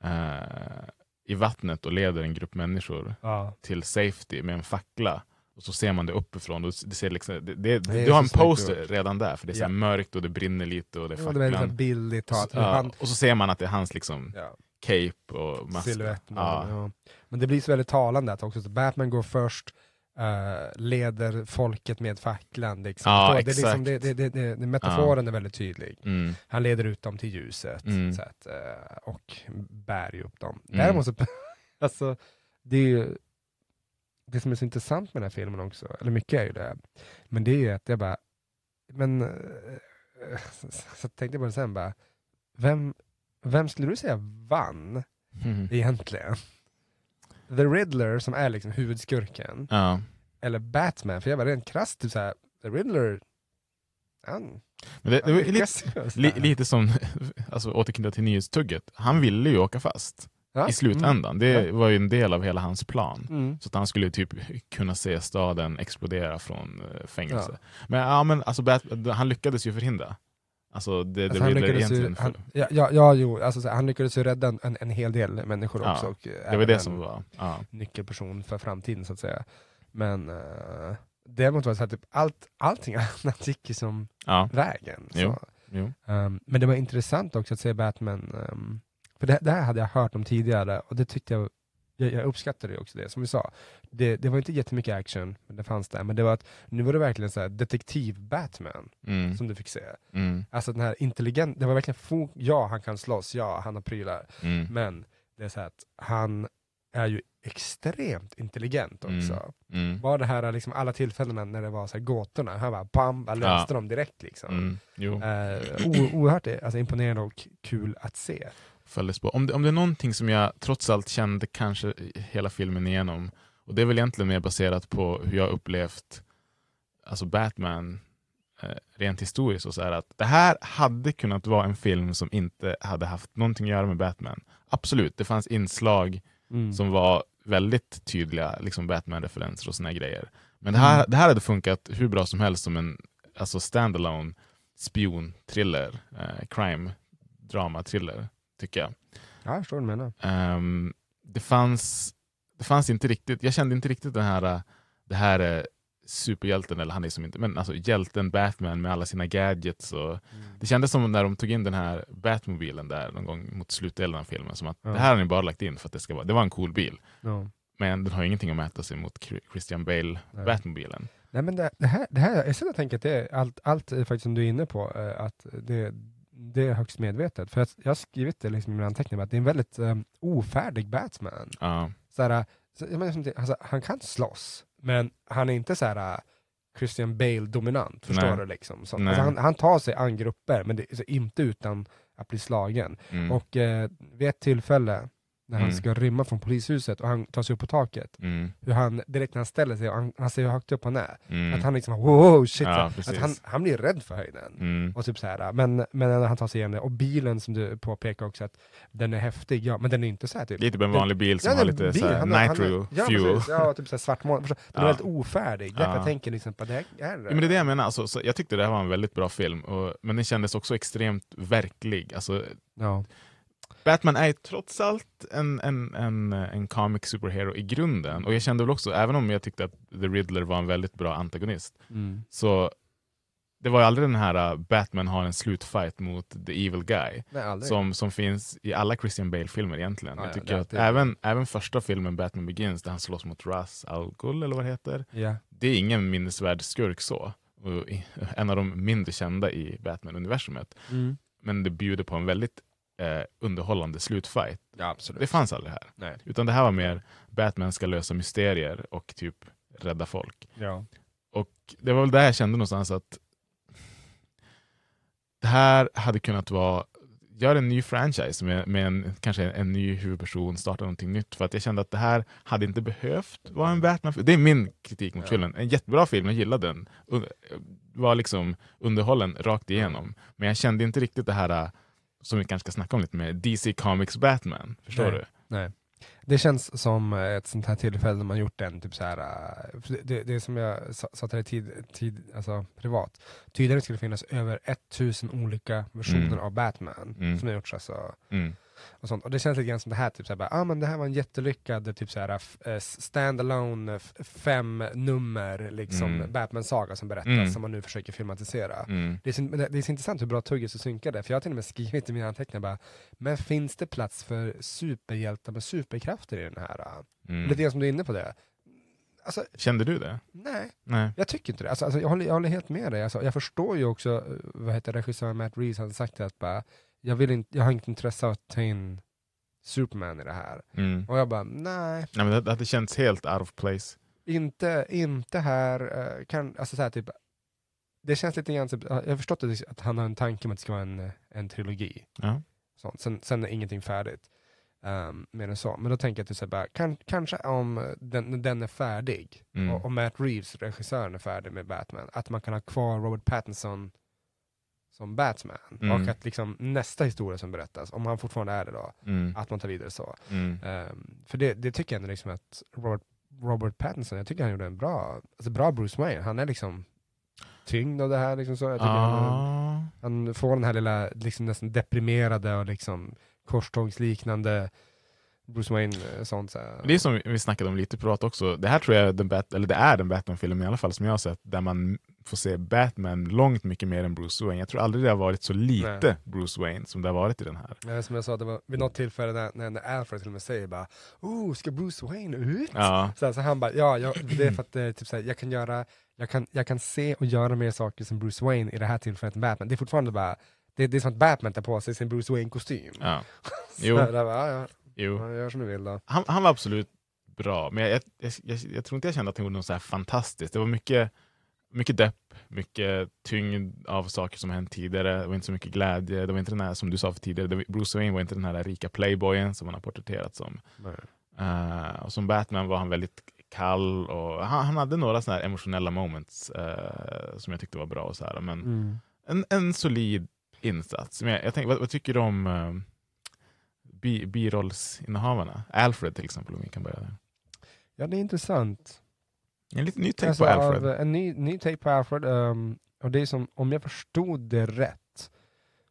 eh, i vattnet och leder en grupp människor Ja. till safety med en fackla. Och så ser man det uppifrån. Och det ser liksom, det, det, Det du har en snyggt poster gjort. redan där, för det är Ja. mörkt och det brinner lite och det är Ja, det är så här facklan. billigt Och så, talat. ja, och så ser man att det är hans liksom, Ja. cape och mask. Silhuett. Ja. Ja. Men det blir så väldigt talande att också så Batman går först, eh, leder folket med facklan. Liksom. Ja, det, liksom, det, det, det, metaforen är väldigt tydlig. Mm. Han leder ut dem till ljuset Mm. att, eh, och bär ju upp dem. Mm. Däremot så, alltså, det är ju det som är så intressant med den här filmen också, eller mycket är ju det, men det är ju att jag bara, men, eh, så, så tänkte jag på det sen bara, vem, vem skulle du säga vann Mm. egentligen? The Riddler som är liksom huvudskurken, Ja. eller Batman? För jag var rent krasst typ såhär, The Riddler, han, Men det, det var lite, ju li, lite som, alltså återknyta till nyhetstugget, han ville ju åka fast Ja, i slutändan. mm, Det ja. var ju en del av hela hans plan. Mm. Så att han skulle typ kunna se staden explodera från eh, fängelse. Ja. Men, ja, men alltså, Bat- han lyckades ju förhindra. Alltså det, Alltså det han, lyckades ju, han, ja, ja, ja, jo, alltså, så, han lyckades ju rädda en, en hel del människor Ja, också. Och, eh, det var det som var... Ja. nyckelperson för framtiden så att säga. Men uh, däremot var det så här, typ, allt, allting annat gick ju som Ja. vägen. Jo. Jo. Um, men det var intressant också att se Batman, um, för det, det här hade jag hört om tidigare och det tyckte jag, jag, jag uppskattade också det, som vi sa. Det, det var inte jättemycket action, men det fanns där, men det var att nu var det verkligen så detektiv-Batman Mm. som du fick se. Mm. Alltså den här intelligent, det var verkligen fo- ja han kan slåss, ja han har prylar, Mm. men det är så att han är ju extremt intelligent Mm. också. Mm. Bara det här liksom alla tillfällena när det var så här gåtorna, han bara bam, bara löste Ja. dem direkt liksom. Mm. Jo. Eh, o- oerhört alltså, imponerande och kul att se. Följdes på. Om det, om det är någonting som jag trots allt kände kanske hela filmen igenom, och det är väl egentligen mer baserat på hur jag upplevt alltså Batman eh, rent historiskt, och så är att det här hade kunnat vara en film som inte hade haft någonting att göra med Batman. Absolut, det fanns inslag Mm. som var väldigt tydliga liksom Batman-referenser och såna grejer. Men det här, det här hade funkat hur bra som helst som en alltså standalone spion-thriller, eh, crime-drama-thriller, tycker jag. Ja, jag förstår vad du menar. Ehm, det, fanns, det fanns inte riktigt, jag kände inte riktigt den här, eh, det här är superhjälten, eller han är som inte, men alltså hjälten Batman med alla sina gadgets. Och, Det kändes som när de tog in den här Batmobilen där någon gång mot slutdelen av filmen, som att Ja. det här har ni bara lagt in för att det ska vara, det var en cool bil. Ja. Men den har ingenting att mäta sig mot Chri- Christian Bale, Nej. Batmobilen. Nej men det, det, här, det här, jag sitter och tänker att det är allt, allt faktiskt som du är inne på, eh, att det, det är högst medvetet. För att jag har skrivit det liksom i mina anteckningar, att det är en väldigt um, ofärdig Batman. Ja. Såhär, så, menar, alltså, han kan slåss, men han är inte så här uh, Christian Bale-dominant, förstår Nej. du? Liksom. Så, alltså, han, han tar sig an grupper, men det, inte utan att bli slagen. Mm. Och eh, vid ett tillfälle, när han Mm. ska rymma från polishuset och han tar sig upp på taket, Mm. hur han direkt när han ställer sig, och han, han ser hur högt upp han är, Mm. att han liksom wow shit, Ja, att han, han blir rädd för höjden. Mm. Och typ så här, men, men när han tar sig igenom det, och bilen som du påpekar också, att den är häftig, ja men den är inte så här typ. Det är typ en vanlig bil som Ja, har det är lite bil. så här Han han nitro ja, fuel. Precis, ja, typ så här svartmål. Förstår- Den är Ja. väldigt ofärdig, därför Ja. jag tänker liksom på det här är Ja, men det är det jag menar, alltså, så jag tyckte det här var en väldigt bra film, och, men den kändes också extremt verklig. Alltså, Ja. Batman är trots allt en, en, en, en comic superhero i grunden, och jag kände väl också, även om jag tyckte att The Riddler var en väldigt bra antagonist, Mm. så det var ju aldrig den här uh, Batman har en slutfight mot the evil guy, Nej, som, som finns i alla Christian Bale-filmer egentligen. Ja, jag ja, tycker är att även, även första filmen Batman Begins, där han slåss mot Ra's al Ghul, eller vad det heter, Ja. det är ingen minnesvärd skurk så. Och en av de mindre kända i Batman-universumet. Mm. Men det bjuder på en väldigt eh, underhållande slutfight. Ja, absolut. Det fanns aldrig här. Nej. Utan det här var mer Batman ska lösa mysterier och typ rädda folk. Ja. Och det var väl där jag kände någonstans att det här hade kunnat vara Gör en ny franchise med, med en, kanske en ny huvudperson, starta någonting nytt. För att jag kände att det här hade inte behövt vara en Batman Det är min kritik mot Ja. filmen. En jättebra film, jag gillade den. Un- var liksom underhållen rakt igenom. Men jag kände inte riktigt det här, som vi kanske ska snacka om lite mer, DC Comics Batman. Förstår Nej. du? Nej. Det känns som ett sånt här tillfälle när man gjort en typ så här, äh, det, det, som jag sa sa till dig tid, tid, alltså privat, tydligen skulle det finnas över 1000 olika versioner Mm. av Batman Mm. som har gjorts. Alltså, Mm. Och, sånt. och det känns lite grann som det här, typ så här, bara, ah, men det här var en jättelyckad typ så här, f- eh, standalone fem nummer liksom, Mm. Batman-saga som berättas, Mm. som man nu försöker filmatisera. Mm. Det är, så, det det är så intressant hur bra Tuggus är synkade, för jag har till och med skrivit i mina anteckningar bara, men finns det plats för superhjältar med superkrafter i den här? äh? Mm. Lite grann som du är inne på det. Alltså, Kände du det? nej, Nej. jag tycker inte det. Alltså, alltså, jag, håller, jag håller helt med dig. Alltså, jag förstår ju också, eh, vad heter regissören Matt Reeves hade sagt det, att bara, jag, vill inte, jag har inget intresse av att ta in Superman i det här. Mm. Och jag bara, nej, Nej, men det, hade känts helt out of place. inte, inte här. eh, Kan, alltså, så här, typ, det känns lite grann, typ, jag har förstått att, han har en tanke om att det ska vara en, en trilogi. Ja. Sånt. Sen, sen är ingenting färdigt. Um, mer än så. Men då tänker jag till så här bara, kan, kanske om den, den är färdig, Mm. och, och Matt Reeves, regissören, är färdig med Batman, att man kan ha kvar Robert Pattinson som Batman. Mm. Och att liksom nästa historia som berättas, om han fortfarande är det då, Mm. att man tar vidare så. Mm. Um, för det, det tycker jag ändå liksom att Robert, Robert Pattinson, jag tycker han gjorde en bra, alltså bra Bruce Wayne. Han är liksom tyngd av det här. Liksom så. Jag tycker han, Ah. han får den här lilla liksom nästan deprimerade och liksom korstågsliknande Bruce Wayne eh, sånt. Så. Det är som vi snackade om lite privat också. Det här tror jag är den, Bat- eller det är den Batman-filmen i alla fall som jag har sett, där man får se Batman långt mycket mer än Bruce Wayne. Jag tror aldrig det har varit så lite Nej. Bruce Wayne som det har varit i den här. Ja, som jag sa, det var vid något tillfälle när, när, när Alfred till och med säger bara Oh, ska Bruce Wayne ut? Ja. Så, här, så han bara, ja, ja det är för att eh, typ, så här, jag, kan göra, jag, kan, jag kan se och göra mer saker som Bruce Wayne i det här tillfället än Batman. Det är fortfarande bara, det, det är som att Batman tar på sig sin Bruce Wayne-kostym. Ja. Så Jo. där bara, ja, ja, Jo. ja, gör som du vill då. Han, han var absolut bra, men jag, jag, jag, jag tror inte jag kände att han gjorde något så här fantastiskt. Det var mycket, mycket depp, mycket tyngd av saker som hänt tidigare. Det var inte så mycket glädje. Det var inte den här, som du sa för tidigare, Bruce Wayne var inte den här rika playboyen som han har porträtterat som. Eh, och som Batman var han väldigt kall och han, han hade några såna här emotionella moments eh, som jag tyckte var bra. Och så här, men Mm. en, en solid insats. Men jag, jag tänker, vad, vad tycker du om uh, bi, birollsinnehavarna? Alfred till exempel, om vi kan börja där. Ja, det är intressant. En liten ny take Alltså, på Alfred. Av, en ny, ny take på Alfred. ehm, och det är som, om jag förstod det rätt,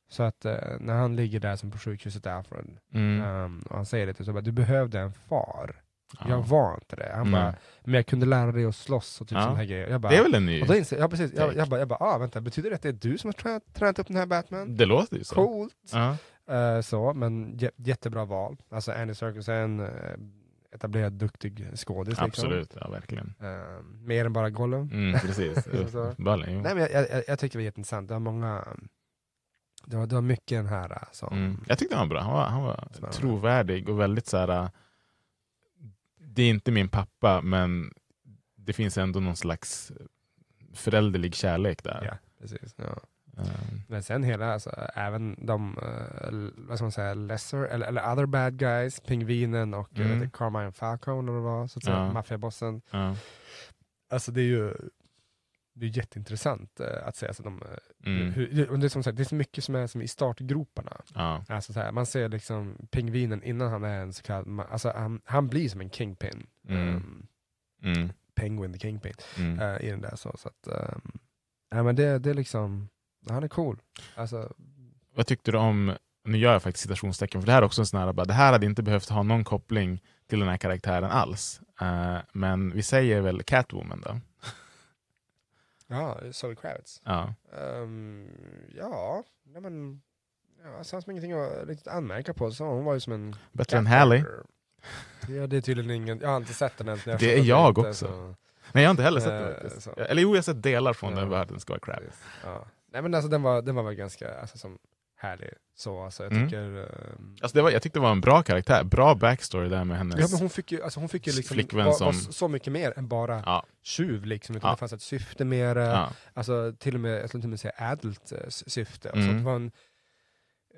så att eh, när han ligger där som på sjukhuset, Alfred, Mm. ehm, och han säger det till så bara, du behövde en far. Ja. Jag var inte det. Han bara, men jag kunde lära dig att slåss och typ Ja. sådana här grejer. Jag bara, Det är väl en ny och då inser, ja, precis, jag, jag bara, jag bara ah, vänta, betyder det att det är du som har tränat, tränat upp den här Batman? Det låter ju så. Coolt! Ja. Eh, så, men jä- jättebra val. Alltså Andy Serkis är en uh, etablerad, duktig skådis. Liksom. Absolut, ja verkligen. Eh, mer än bara Gollum. Mm, precis. Ballen. Nej, men jag, jag, jag tycker det var jätteintressant. Det var många... Det var, det var mycket den här äh, som... Mm. Jag tyckte han var bra. Han var, han var trovärdig och väldigt så här. Det är inte min pappa, men det finns ändå någon slags förälderlig kärlek där. Ja, precis. Ja. Um, Men sen hela, alltså, även de, l- vad ska man säga, lesser, eller, eller other bad guys, Pingvinen och Mm. mm. Carmine Falcone, eller vad det var, så att säga, Ja. maffiabossen. ja. Alltså det är ju det är jätteintressant eh, att se. Alltså, de, eh, Mm. hur, det, är som sagt, det är så mycket som är som i startgroparna. Ja. Alltså, så här, man ser liksom pingvinen innan han är en så kallad, alltså, han, han blir som en kingpin. Mm. Um, Mm. penguin the kingpin. Eh, i den där. Så, så att, um, ja, men det, det är liksom, han är cool. Alltså, Vad tyckte du om, nu gör jag faktiskt citationstecken, för det här är också en sån här, bara, det här hade inte behövt ha någon koppling till den här karaktären alls. Eh, men vi säger väl Catwoman då? ja, Zoe Kravitz. Ja. Um, ja, nej men, ja, det fanns ingenting att riktigt anmärka på. Så hon var ju som en Bättre än character. Ja, det är tydligen ingen, jag har inte sett den ens. Det är jag inte, också. så- Nej jag har inte heller sett Eh, den så. Eller jo, jag har sett delar från Ja. den världen ska vara crap. Ja. Nej men alltså den var, den var väl ganska alltså, som härlig. Så alltså, jag Mm. tycker... ehm, Alltså det var, jag tyckte det var en bra karaktär, bra backstory där med hennes... Ja, men hon fick ju, alltså hon fick ju liksom Flickvän vara, som- vara så mycket mer än bara Ja. tjuv. Liksom, utan Ja. Det fanns ett syfte med det. Ja. Alltså, till och med, jag skulle till och med säga adult eh, syfte. Och Mm. det var en,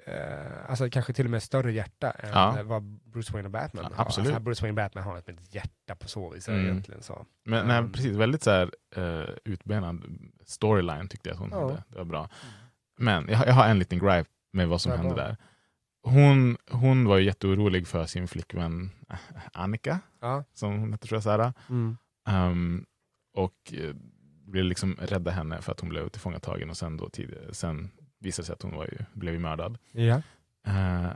eh, alltså, kanske till och med större hjärta än Ja. eh, vad Bruce Wayne och Batman Ja, har. absolut. Alltså, Bruce Wayne och Batman har ett hjärta på så vis Mm. egentligen. Så. Men nej, Ehm, precis, väldigt så här, uh, utbenad storyline tyckte jag att hon Ja. hade. Det var bra. Men jag, har- jag har en liten gripe med vad som Ja, hände bra. där. hon, hon var ju jätteorolig för sin flickvän eh, Annika, Ja. som hon hette tror jag. Såhär. Mm. Um, och ville liksom rädda henne för att hon blev tillfångatagen och sen, då tidigare, sen visade sig att hon var ju, blev ju mördad. Ja. Eh,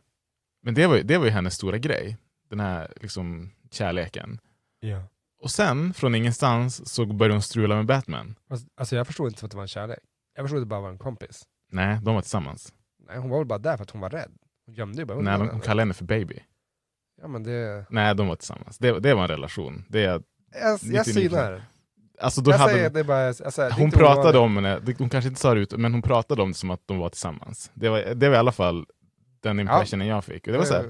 men det var, ju- det var ju hennes stora grej, den här liksom, kärleken. ja. Och sen, från ingenstans, så började hon strula med Batman. Alltså, jag förstod inte att det var en kärlek. Jag förstod att det bara var en kompis. Nej, de var tillsammans. Nej, hon var väl bara där för att hon var rädd. Hon gömde ju bara Nej, de, hon kallade henne för baby. Ja men det... Nej, de var tillsammans. Det, det var en relation. Det är, Jag, jag 99%. synar. Alltså, då Jag hade, säger det bara... Alltså, det hon pratade om henne, det- hon kanske inte sa det ut, men hon pratade om det som att de var tillsammans. Det var, det var i alla fall den impressionen jag fick. Och det var så här,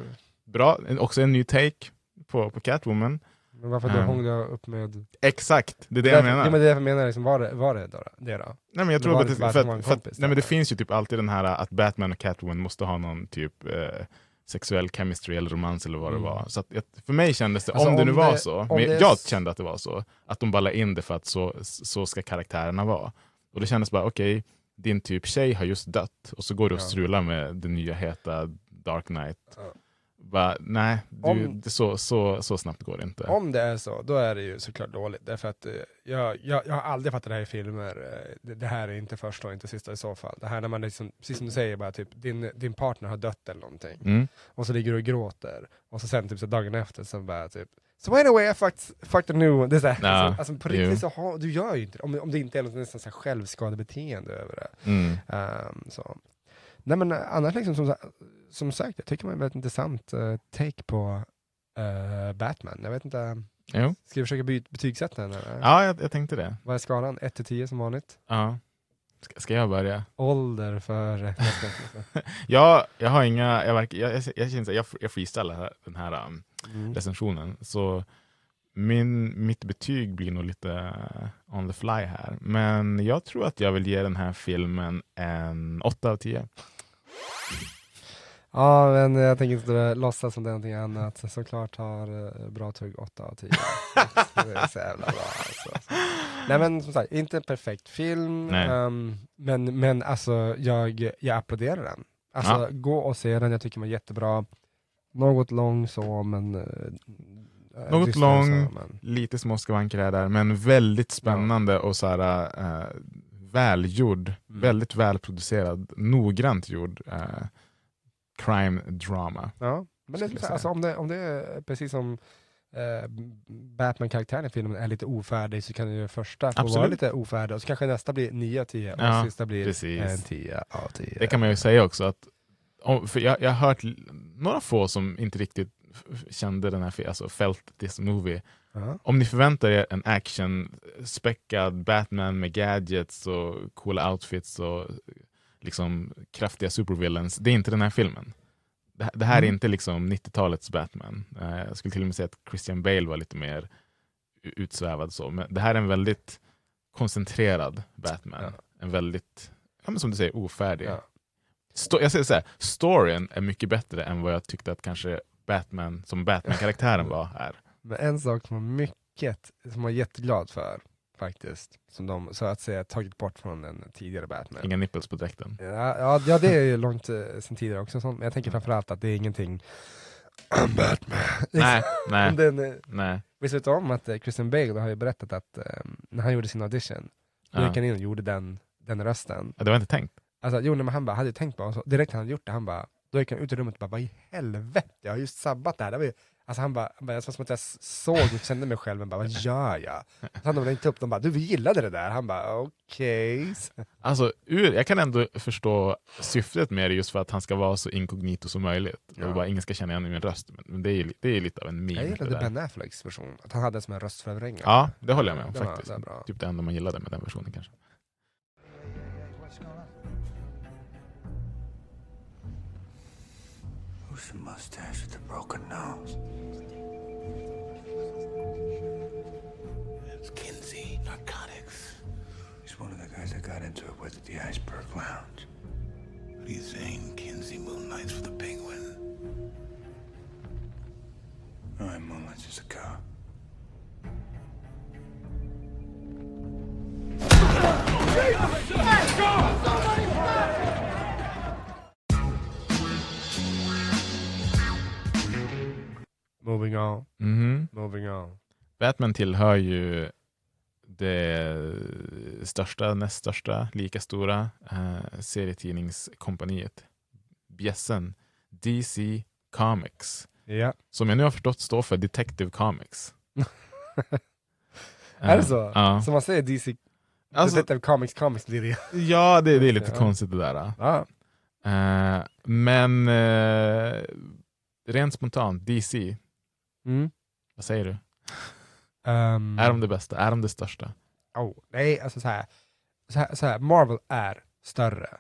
bra, också en ny take på, på Catwoman. Men varför Um, hånglade jag upp med... Exakt, det är det jag därför, menar. Ja, men det är därför jag menar, liksom, var, det, var det då? Det då? Nej, men jag det tror att, det, för, att att, för, att, kompis nej, men det finns ju typ alltid den här att Batman och Catwoman måste ha någon typ eh, sexuell chemistry eller romans eller vad Mm. det var. Så att, för mig kändes det, Alltså, om det nu var det- så, om men det jag kände att det var så, att de la in det för att så, så ska karaktärerna vara. Och det kändes bara, okej, din typ tjej har just dött och så går du och strular med den nya heta Dark Knight. Ja. Bara, nej, du, Om- så, så, så snabbt går det inte. Om det är så, då är det ju såklart dåligt. Därför att eh, jag, jag, jag har aldrig fattat det här i filmer. eh, Det, det här är inte första och inte sista i så fall. Det här när man liksom, precis som du säger, bara typ din, din partner har dött eller någonting. Mm. Och så ligger du och gråter. Och så sen typ så dagen efter så bara typ So anyway I fucked, fucked a new... Det är så här, Ja, alltså, alltså på riktigt så har, du gör ju inte det. Om, om det inte är något nästan så här självskadebeteende över det. Mm. Ehm, så. Nej men annars liksom som, som sagt, jag tycker var en väldigt intressant eh, take på eh, Batman. Jag vet inte, Jo. ska vi försöka betygsätta den? Eller? Ja, jag, jag tänkte det. Vad är skalan? 1 till 10 som vanligt? Ja. Ska, ska jag börja? Ålder för... Jag, jag har inga, jag, verkar, jag, jag, jag, här, jag, jag freestylar den här um, Mm. recensionen. Så min, mitt betyg blir nog lite uh, on the fly här. Men jag tror att jag vill ge den här filmen en 8 av 10. Ja, men jag tänker inte låtsas som det är någonting annat. Såklart har uh, bra tugg 8 av 10. det är så jävla bra alltså. Nej men som sagt, inte en perfekt film, ehm, men, men alltså jag, jag applåderar den. Alltså Ja. gå och se den, jag tycker den var jättebra. Något lång så, men... eh, eh, Något lång, så, men- lite små skavanker är där, men väldigt spännande och så här, uh, välgjord, Mm. väldigt välproducerad, noggrant gjord uh, crime drama. Ja, men det, alltså, om, det, om det är precis som eh, Batman-karaktären i filmen är lite ofärdig så kan ju första få vara Absolut. lite ofärdig och så kanske nästa blir 9 av 10 och Ja, sista blir precis. en 10 av 10. Det kan man ju säga också att om, för jag, jag har hört l- några få som inte riktigt f- kände den här filmen, alltså felt this movie. Ja. Om ni förväntar er en action-späckad Batman med gadgets och coola outfits och liksom kraftiga supervillains, det är inte den här filmen. Det, det här är Mm. inte liksom 90-talets Batman. Eh, jag skulle till och med säga att Christian Bale var lite mer utsvävad så, men det här är en väldigt koncentrerad Batman. Ja. En väldigt, ja, men som du säger, ofärdig. Ja. Sto- jag säger så här, storyn är mycket bättre än vad jag tyckte att kanske Batman, som Batman-karaktären var här. Men en sak som var mycket, som jag är jätteglad för faktiskt, som de så att säga tagit bort från den tidigare Batman. Inga nipples på dräkten. Ja, ja, ja, det är ju långt eh, sen tidigare också, sånt. men jag tänker framförallt att det är ingenting I'm Batman. Nej, nej, Den, eh, nej. Visst vet du om att eh, Christian Bale har ju berättat att eh, när han gjorde sin audition, då gick han in och gjorde den, den rösten. Ja, Det var inte tänkt. Alltså, jo, nej, men han bara, hade ju tänkt på, så direkt när han hade gjort det, han bara, då gick han ut i rummet och bara, vad i helvete, jag har just sabbat det här. Det var ju, alltså han bara, bara, jag var som att jag såg och kände mig själv, men bara, vad gör jag? Så han de ringde upp, de bara, du vi gillade det där. Han bara, okej. Alltså, ur, jag kan ändå förstå syftet med det just för att han ska vara så inkognito som möjligt. Ja. Och bara, ingen ska känna igen min röst. Men, det är det är lite av en meme. Jag gillade. Ben Afflecks version, att han hade som en röstförvrängare. Ja, det håller jag med om Det var- det bra. Typ det enda man gillade med den versionen kanske. Who's the mustache with the broken nose? It's Kinsey, narcotics. He's one of the guys that got into it with at the Iceberg Lounge. What are you saying, Kinsey moonlights for the penguin? No, he moonlights as a cop. Moving on, Mhm. moving on. Batman tillhör ju det största, näst största, lika stora eh, serietidningskompaniet. Bjässen DC Comics. Ja. Som jag nu har förstått står för Detective Comics. Är det så? Ja. Så man säger DC, Alltså- Detective Comics, Comics blir det. Ja, det, det är lite konstigt det där. Eh, men rent spontant, DC, Mm. vad säger du? Ehm, Är de det bästa? Är de det största? oh, nej, alltså så här, så här, så här. Marvel är större.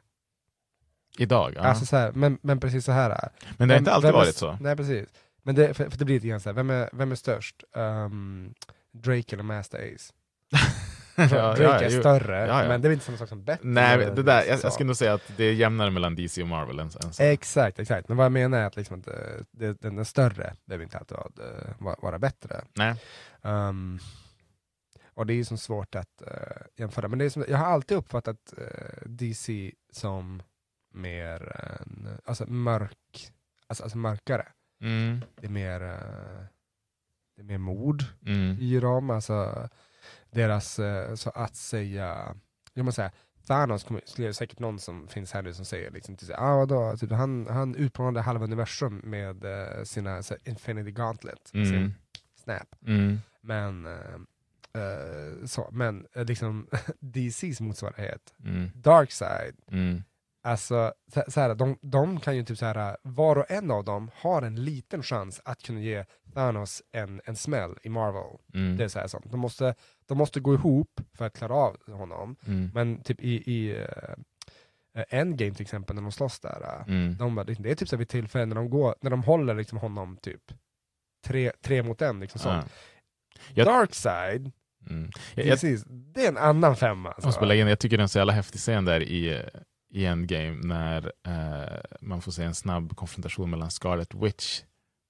Idag? Ja. Alltså så här, men, men precis så här. är. men det har inte alltid är varit s- så. Nej precis. Men det, för, för det blir lite grann så här, vem är, vem är störst? Ehm, Drake eller Master Ace? Drake är jo. större, Ja, ja. men det är inte samma sak som bättre. Nej, det där, jag, jag skulle nog säga att det är jämnare mellan DC och Marvel än, än så. Exakt, exakt. Men vad jag menar är att liksom att, eh, det, den är större behöver inte alltid vara, eh, vara- bättre. Nej. Ehm, och det är ju så svårt att eh, jämföra. Men det är som, jag har alltid uppfattat eh, DC som mer en, alltså mörk, alltså, alltså mörkare. Mm. Det är mer, eh, det är mer mord Mm. i dem. Alltså deras, eh, så att säga, jag måste säga, Thanos kommer, skulle säkert någon som finns här nu som säger liksom, till sig, ah, vadå? Typ, han, han utplånade halva universum med eh, sina så, Infinity Gauntlet, Mm. sin Snap. Mm. Men, eh, så, men eh, liksom DCs motsvarighet, Mm. Darkseid, Mm. Alltså, så, så här, de, de kan ju typ så här, var och en av dem har en liten chans att kunna ge Thanos en, en smäll i Marvel. Mm. Det är så här, sånt. De, måste, de måste gå ihop för att klara av honom. Mm. Men typ i, i uh, Endgame till exempel, när de slåss där, eh, Mm. de, det är typ så vid tillfällen när de, går, när de håller liksom honom typ tre, tre mot en. Liksom sånt. Ja. Jag- Darkseid, Mm. Jag, jag, precis, det är en annan femma. jag Alltså. bara lägga in, jag tycker det är en så jävla häftig scen där i, i Endgame när eh, man får se en snabb konfrontation mellan Scarlet Witch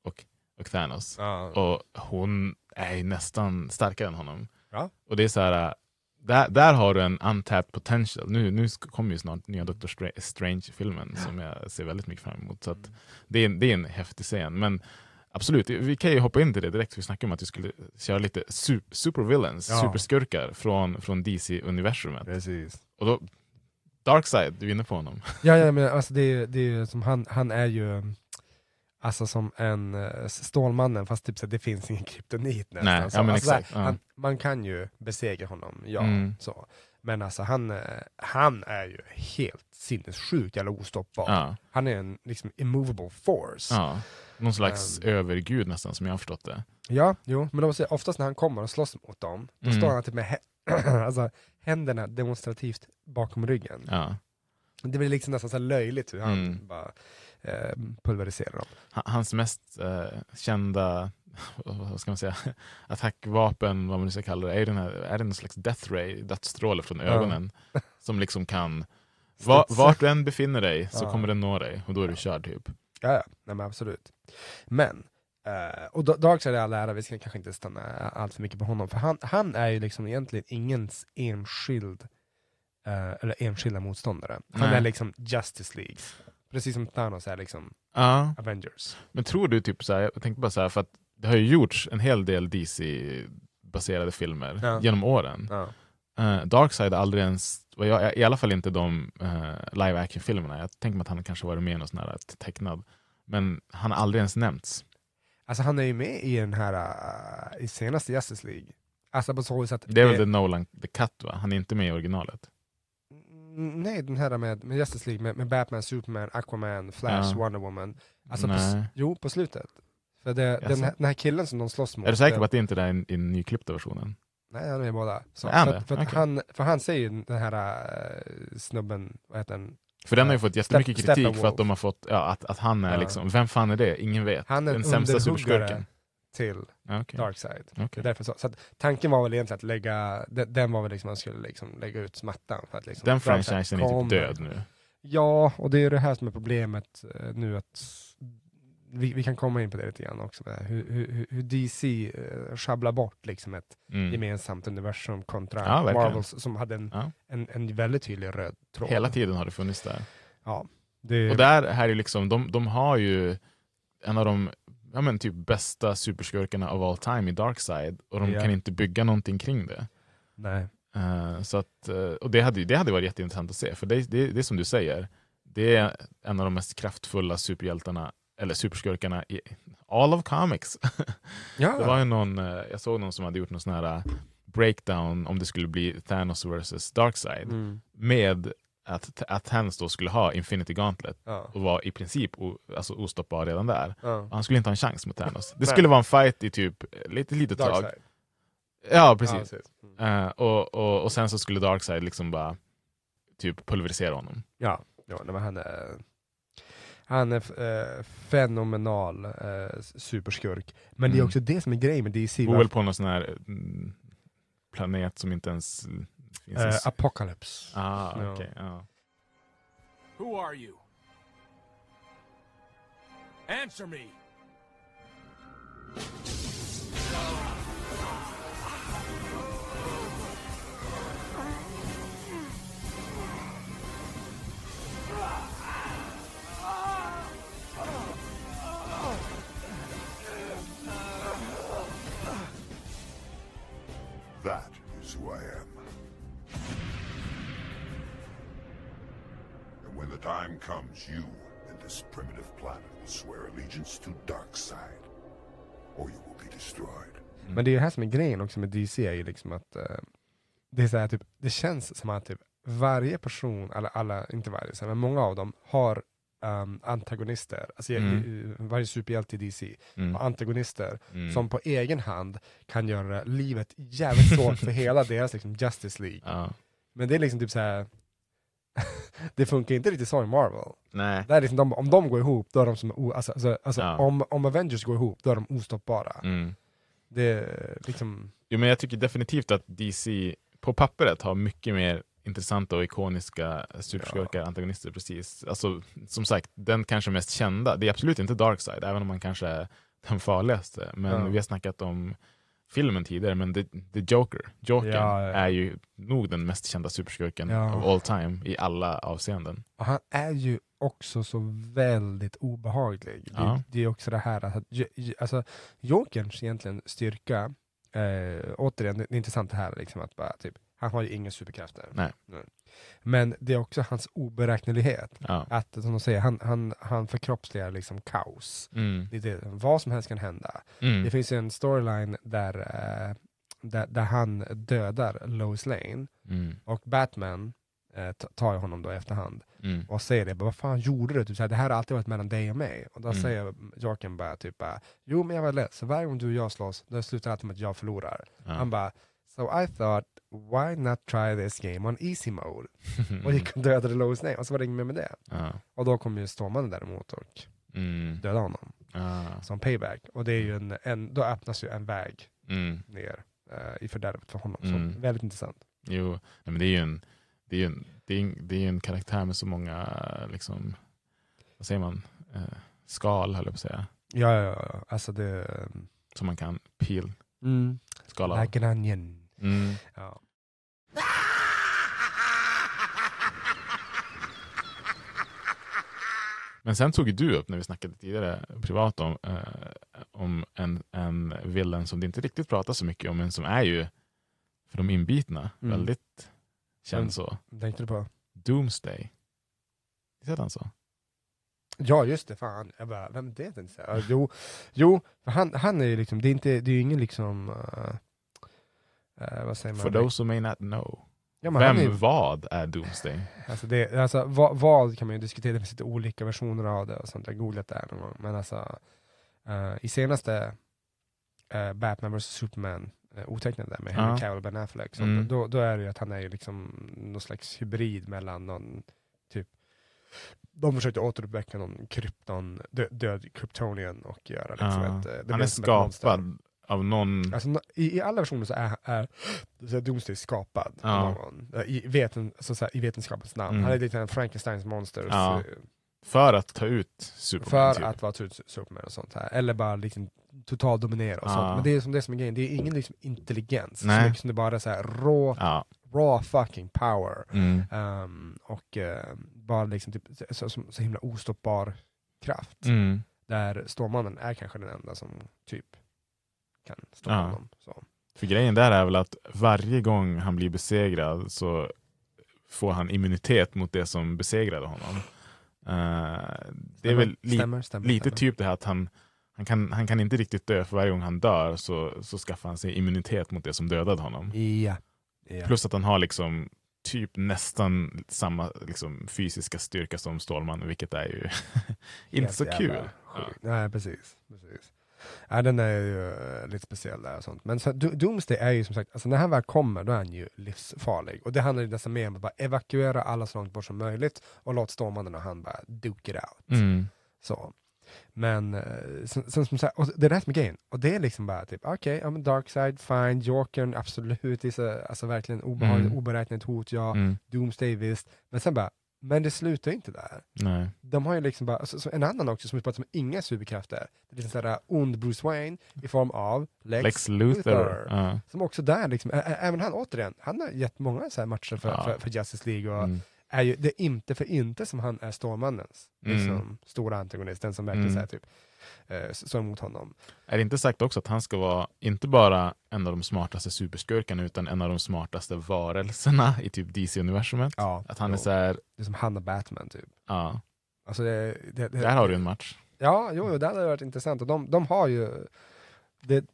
och, och Thanos. Ja. Och hon är nästan starkare än honom. Ja. Och det är så här, äh, där, där har du en untapped potential. Nu, nu kommer ju snart nya Doctor Stra- Strange-filmen som jag ser väldigt mycket fram emot. Så att det, är, en- det är en häftig scen. Men absolut, vi kan ju hoppa in till det direkt. för Vi snackade om att vi skulle köra lite su- supervillains, Ja. superskurkar från, från DC-universumet. Precis. Och då, Darkseid, du är inne på honom. Ja, ja men alltså det är, det är som han, han är ju Alltså som en uh, Stålmannen fast typ så här, det finns ingen kryptonit nästan. Nej, så, ja, alltså, exakt, ja. han, man kan ju besegra honom, ja. Mm. Så. Men alltså han, eh, han är ju helt sinnessjukt jävla ostoppbar. Ja. Han är en liksom immovable force. Ja. Någon slags Um. övergud nästan, som jag har förstått det. Ja, jo, men också, oftast när han kommer och slåss mot dem, då Mm. står han typ med alltså, händerna demonstrativt bakom ryggen. Ja. Det blir liksom nästan så löjligt hur han Mm. bara eh, pulveriserar dem. Ha- Hans mest eh, kända vad ska man säga, attackvapen, vad man nu ska kalla det, är, den här, är det någon slags death ray, dödsstråle från ögonen, som liksom kan, va, Studsa. vart du än befinner dig så Ja. kommer den nå dig och då är du körd typ. Ja, ja. Nej, men absolut. Men, eh, och Da- Darkseid är all ära, vi ska kanske inte stanna allt för mycket på honom, för han, han är ju liksom egentligen ingens enskild, eh, eller enskilda motståndare. Han Nej. är liksom Justice League. Precis som Thanos är liksom Ja, Avengers. men tror du typ så här, jag tänkte bara så här, för att det har ju gjorts en hel del DC-baserade filmer Ja. genom åren. Ja. Uh, Darkseid har aldrig ens, jag, i alla fall inte de uh, live action-filmerna, jag tänker mig att han kanske varit med i någon sån här tecknad, men han har aldrig ens nämnts. Alltså han är ju med i den här, eh, i senaste Justice League. Alltså på så vis att Det är väl The Nolan The Cut va? Han är inte med i originalet. Nej, den här med, med Justice League, med, med Batman, Superman, Aquaman, Flash, Ja. Wonder Woman. Alltså på, jo, på slutet. För det, den, här, den här killen som de slåss mot. Är du säker på att det inte är i den nyklippta versionen? Nej, han är med båda. Så, Är för, det? för, Okej. han, för han säger ju den här äh, snubben, vad heter den? För den har ju fått jättemycket Step- kritik för att de har fått, ja, att, att han är Ja. liksom, vem fan är det? Ingen vet. Han är den en sämsta superskurken. Till Ja, okej. Darkseid. Det Okej. är därför så. så tanken var väl egentligen att lägga, den, den var väl liksom, man skulle liksom lägga ut smattan. För att liksom Den franchisen är typ död nu. Ja, och det är det här som är problemet eh, nu att vi, vi kan komma in på det lite grann också, hur, hur, hur DC uh, sjabblar bort liksom ett Mm. gemensamt universum kontra Ja. Marvels som hade en, Ja. en, en väldigt tydlig röd tråd. Hela tiden har det funnits där. Ja, det, Och där här är liksom, de, de har ju en av de ja, men typ bästa superskurkarna of all time i Darkseid och de Ja. kan inte bygga någonting kring det. Nej. Eh, så att, eh, och det hade, det hade varit jätteintressant att se, för det, det, det är som du säger, det är en av de mest kraftfulla superhjältarna, eller superskurkarna i all of comics. Ja. Det var ju någon, eh, jag såg någon som hade gjort någon sån här breakdown om det skulle bli Thanos vs Darkseid, Mm. med att, att då skulle ha Infinity Gauntlet Ja. och var i princip o, alltså ostoppbar redan där. Ja. Han skulle inte ha en chans mot Thanos. Det skulle vara en fight i typ lite litet tag. Ja, precis. Ja, precis. Mm. Eh, och, och, och sen så skulle Darkseid liksom bara typ pulverisera honom. Ja, ja men han är, han är eh, fenomenal eh, superskurk. Men det är Mm. också det som är grejen med DC. Bor väl på någon sån här mm, planet som inte ens finns. I- Apocalypse. ah, Ja. okej. ja. Who are you? Answer me! Time comes, you and this primitive planet will swear allegiance to Darkseid, or you will be destroyed. Men det är det här som är grejen också med DC, är ju liksom att eh, det, är så här, typ, det känns som att typ, varje person, eller alla, inte varje, så här, men många av dem har um, antagonister. Alltså, Mm. Varje superhjälte i DC Mm. har antagonister Mm. som på egen hand kan göra livet jävligt svårt för hela deras liksom, Justice League. Ja. Men det är liksom typ så här. det funkar inte riktigt så i Marvel. Nej. Det är liksom de, om de går ihop, då är de som o, alltså, alltså, alltså, Ja. om, om Avengers går ihop, då är de ostoppbara. Mm. Det liksom, Jo, men jag tycker definitivt att DC på pappret har mycket mer intressanta och ikoniska superskurkar, antagonister. precis. Alltså, som sagt, den kanske mest kända, det är absolut inte Darkseid, även om man kanske är den farligaste. Men Ja. vi har snackat om filmen tidigare, men The, the Joker, Jokern, Ja, ja. är ju nog den mest kända superskurken Ja. of all time i alla avseenden. och han är ju också så väldigt obehaglig. Det, det är också det här att, J- alltså, Jokerns egentligen styrka, eh, återigen, det är intressant det här liksom att bara, typ, han har ju inga superkrafter. Nej. Men det är också hans oberäknelighet. Ja. Att som de säger, han, han, han förkroppsligar liksom kaos. Mm. Det det, vad som helst kan hända. Mm. Det finns en storyline där, eh, där, där han dödar Lois Lane Mm. och Batman ta- tar honom då i efterhand Mm. och säger det, vad fan gjorde du? Typ, så här, det här har alltid varit mellan dig och mig. Och då Mm. säger Jorken bara typ, jo men jag var ledsen, varje gång du och jag slåss, då slutar det alltid med att jag förlorar. Ja. Han bara, so I thought, why not try this game on easy mode? Och gick och dödade Lois Lane, och så var det inget mer med det. Ja. Och då kom ju Stålmannen däremot och Mm. dödade honom Ah. som payback. Och det är ju en, en, då öppnas ju en väg Mm. ner eh, i fördärvet för honom. Mm. Så väldigt intressant. Jo, nej, men det är ju en, det är ju en, det är en, det är en karaktär med så många, liksom, vad säger man, eh, skal höll jag på att säga, Ja, ja, ja. Alltså det... som man kan peel, Mm. skala av. Like an onion. Mm. Ja. Men sen tog du upp, när vi snackade tidigare privat om, eh, om en, en villain som det inte riktigt pratas så mycket om, men som är ju, för de inbitna, Mm. väldigt känd så. Tänkte du på? Doomsday. Visst heter han så? Ja, just det. Fan. Jag bara, vem är det? Jo, jo han, han är ju liksom, det är, inte, det är ju ingen liksom... eh, eh, vad säger man? For those who may not know. Ja, Vem, är- vad är Doomsday? Alltså, det, alltså vad, vad kan man ju diskutera, det finns lite olika versioner av det och sånt. Jag googlat det här någon gång. Men alltså, eh, i senaste eh, Batman vs Superman, uh, otecknade där med Henry Ja. Cavill och Ben Affleck, så Mm. då, då är det ju att han är ju liksom någon slags hybrid mellan någon typ de försökte återuppväcka någon krypton, dö, död kryptonian och göra liksom Ja. ett, Han är skapad av någon... Alltså, i, I alla versioner så är, är så Doomsday skapad Ja. någon. Eh, I, veten, så, så här, I vetenskapens namn. Mm. Han är lite en Frankensteins monster. Ja. eh, För att ta ut Superman. För typ. att vara typ Superman och sånt här. Eller bara liksom total dominera och Ja. sånt. Men det är som det som är grejen, det är ingen liksom intelligens. Så Nej. mycket som det bara är så här raw, Ja. raw fucking power. Mm. Ehm, och eh, bara liksom typ, så, så, så himla ostoppbar kraft. Mm. Där Stålmannen är kanske den enda som typ kan stoppa Ja. honom. Så. För grejen där är väl att varje gång han blir besegrad så får han immunitet mot det som besegrade honom. Eh, det är väl li stämmer, stämmer, lite stämmer. typ det här att han, han, kan, han kan inte riktigt dö för varje gång han dör så, så skaffar han sig immunitet mot det som dödade honom. Ja. ja. Plus att han har liksom typ nästan samma liksom, fysiska styrka som Stålmannen, vilket är ju inte så kul. sjukt. Nej, precis. precis. Ja, den är ju eh, lite speciell där och sånt. Men så, Do- Doomsday är ju som sagt, alltså när han väl kommer då är han ju livsfarlig. Och det handlar ju nästan mer om att bara evakuera alla så långt bort som möjligt och låt Stålmannen och han bara duke it out. Mm. Så. Men eh, sen, sen, som sagt, och det är det som är grejen. Och det är liksom bara typ, okej, ja men Darkseid, fine, Jokern, absolut, så, alltså verkligen obehagligt, Mm. oberäkneligt hot, ja. Mm. Doomsday visst. Men sen bara, men det slutar ju inte där. Nej. De har ju liksom bara, alltså, så en annan också som är som inga superkrafter. Det är liksom sådär ond Bruce Wayne i form av Lex, Lex Luthor. Ja. Som också där, liksom, även han återigen, han har gett många så här matcher för, Ja. för, för Justice League och Mm. Är ju, det är inte för inte som han är Stålmannens Mm. liksom, stora antagonist, den som verkligen Mm. typ, eh, står emot honom. Är det inte sagt också att han ska vara inte bara en av de smartaste superskurkarna utan en av de smartaste varelserna i typ DC-universumet? Ja, Att han är så här, Det är som han och Batman typ. ja, Alltså det, det, det, där har du en match. Ja, jo, jo, det hade varit intressant. Och de, de har ju... Det,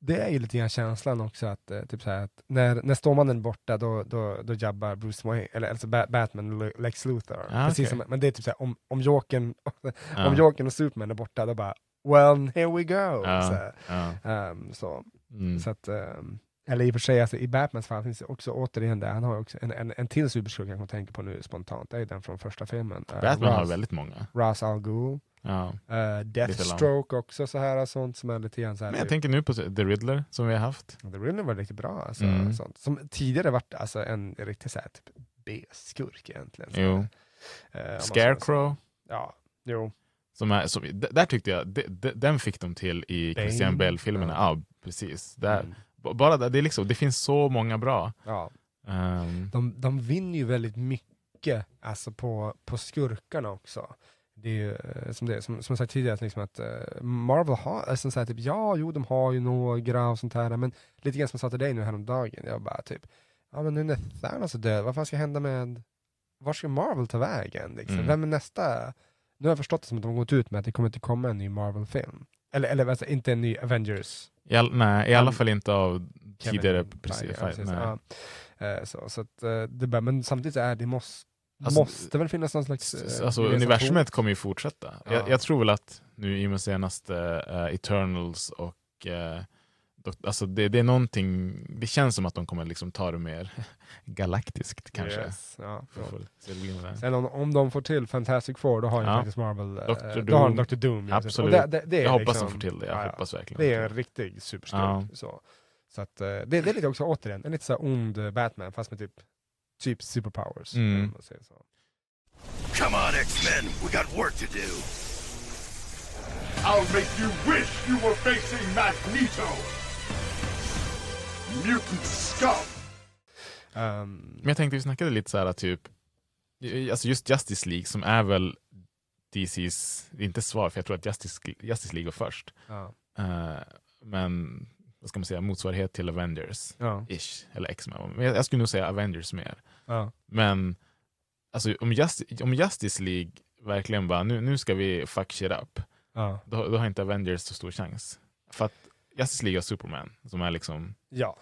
det är ju lite grann känslan också att, eh, typ så att när, när Stålmannen är borta då, då, då jabbar Bruce Wayne, eller alltså Ba- Batman, Le- Lex Luthor. Ja, Precis okej. som, men det är typ så här, om, om Jokern om Jokern och Superman är borta, då bara well, here we go. Ja, Så. Ehm, så, Mm. så att, ehm, eller i och för sig, alltså, i Batmans fall finns det också återigen där, han har också en, en, en till superskurk jag kan tänka på nu spontant, det är den från första filmen. Batman har Ra's- väldigt många. Ra's al Ghul. Ja. Uh, Deathstroke också, så här, sånt som är lite grann så här. Men jag tänker nu på The Riddler som vi har haft. The Riddler var riktigt bra, alltså, Mm. sånt. som tidigare varit alltså, en riktig så här, typ, B-skurk egentligen. så Jo. ska Scarecrow. Ja, jo. Som är, som, där tyckte jag, d- d- den fick de till i Bane. Christian Bale-filmerna. Ja. Ja. precis. Där. Mm. Bara där, det, är liksom, det finns så många bra. Ja. Ehm, De, de vinner ju väldigt mycket alltså, på, på skurkarna också. Det är ju, eh, som, det, som, som jag sagt tidigare, att liksom att eh, Marvel har, alltså, så här, typ, ja, jo, de har ju några och sånt här, men lite grann som jag sa till dig nu häromdagen, jag bara typ, ja men nu när Thanos är död, vad fan ska hända med, var ska Marvel ta vägen? Liksom? Mm. Vem är nästa? Nu har jag förstått det som att de har gått ut med att det kommer inte komma en ny Marvel-film. Eller, eller alltså, inte en ny Avengers. I, all, nej, I alla fall inte av Kevin tidigare precis, ja, precis, ja. Eh, Så, så att, eh, det bara, men samtidigt är det måste, Alltså, måste väl finnas någon slags... Eh, Alltså universumet kommer ju fortsätta. Ja. Jag, jag tror väl att nu i och med senaste eh, Eternals och Alltså det, det är någonting, det känns som att de kommer liksom ta det mer galaktiskt kanske. Yes, ja. Sen om, om de får till Fantastic Four, då har ju Ja. faktiskt Marvel... eh, Dr. Då har de. Dr. Doom. Och Absolut. det, det, det är jag hoppas liksom, de får till det, jag ja, hoppas verkligen. Det är en riktig superskurk. Ja. Så, så att, eh, det, det är lite också återigen, en lite så ond eh, Batman, fast med typ, typ superpowers. Mm. om man säger så. Come on, X-Men. We got work to do. I'll make you wish you were facing Magneto! Mutant scum! Ehm, Men jag tänkte vi snackade lite så här typ, alltså just Justice League som är väl DCs, inte svar för jag tror att Justice, Justice League var först. Ja. Eh, men vad ska man säga, motsvarighet till Avengers. Ja. Ish, eller X-Men. Men jag, jag skulle nog säga Avengers mer. Ja. Men alltså, om, Justice, om Justice League verkligen bara, nu, nu ska vi fuck shit up. Ja. Då, då har inte Avengers så stor chans. För att Justice League har Superman som är liksom Ja.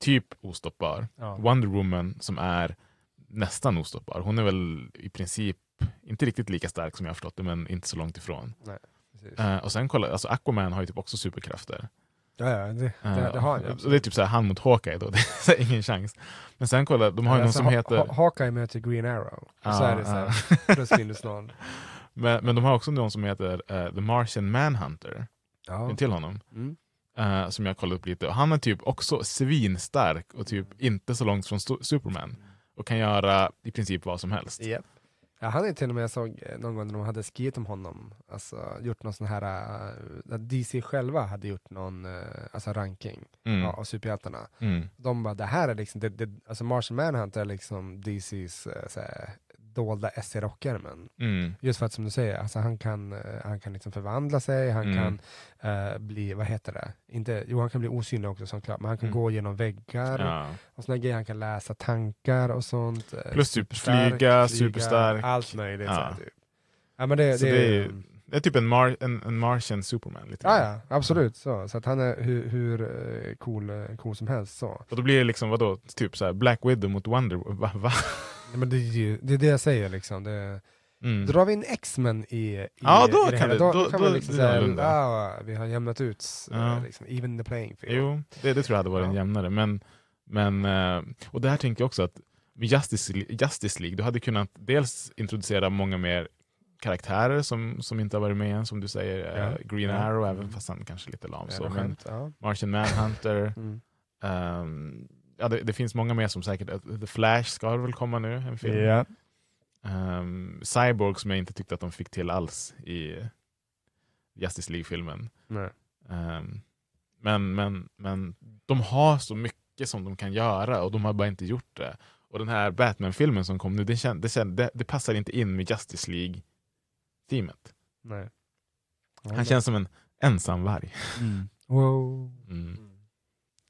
typ ostoppbar. Ja. Wonder Woman som är nästan ostoppbar. Hon är väl i princip inte riktigt lika stark som jag har förstått det, men inte så långt ifrån. Nej. Eh, och sen kolla, alltså Aquaman har ju typ också superkrafter. Ja, ja, det, det, Eh, det har han och det är typ så här, han mot Hawkeye då, det är ingen chans. Men sen kolla, de har ju någon Alltså, som heter... Ha- Hawkeye möter Green Arrow. Och så Ja, är det så här, ja. plus minus noll. men, men de har också någon som heter eh, The Martian Manhunter. Ja. Till honom. Mm. Eh, som jag kollat upp lite. Och han är typ också svinstark och typ inte så långt från Superman. Och kan göra i princip vad som helst. Japp. Ja, han är till och med, jag såg eh, någon gång när de hade skrivit om honom, alltså gjort någon sån här, uh, att DC själva hade gjort någon uh, alltså ranking Mm. ja, av superhjältarna. Mm. De bara, det här är liksom, det, det, alltså Martian Manhunt är liksom DCs uh, såhär, dolda SE-rockärmen. Mm. Just för att som du säger, alltså han kan, eh, han kan liksom förvandla sig, han Mm. kan eh, bli, vad heter det? Inte, jo han kan bli osynlig också såklart, men han kan Mm. gå genom väggar Ja. och såna grejer, han kan läsa tankar och sånt. eh, Plus typ superstark, flyga, superstark. Allt möjligt. Ja. Så typ. ja, men det, Så det, det är, det är typ en, mar en, en Martian Superman. Lite Ja, ja, absolut. Så, så att han är hur, hur cool, cool som helst. Så. Och då blir det liksom, vadå, typ så här Black Widow mot Wonder Va? va? Men det, är ju- det är det jag säger liksom. Det, Mm. Drar vi in X-Men i, i, Ja, då i det kan hela, då, då- kan då- man liksom säga, ah, vi har jämnat ut, eh, Ja. liksom, even the playing field. Jo, det, det tror jag hade varit en jämnare. Men, men, eh, och det här tänker jag också att Justice, Justice League, du hade kunnat dels introducera många mer karaktärer som, som inte har varit med än, som du säger, eh, Ja. Green Ja. Arrow, även Mm. fast han kanske är lite lam. Ja, Så, men ja. Martian Manhunter, Mm. ehm, ja, det, det finns många mer som säkert, eh, The Flash ska väl komma nu, en film. Ja. Ehm, Cyborg som jag inte tyckte att de fick till alls i Justice League-filmen. Ehm, men, men, men de har så mycket som de kan göra och de har bara inte gjort det. Och den här Batman-filmen som kom nu, det, kän, det, kän, det, det passar inte in med Justice League-teamet. Nej. Han känns som en ensam varg. Wow. Mm.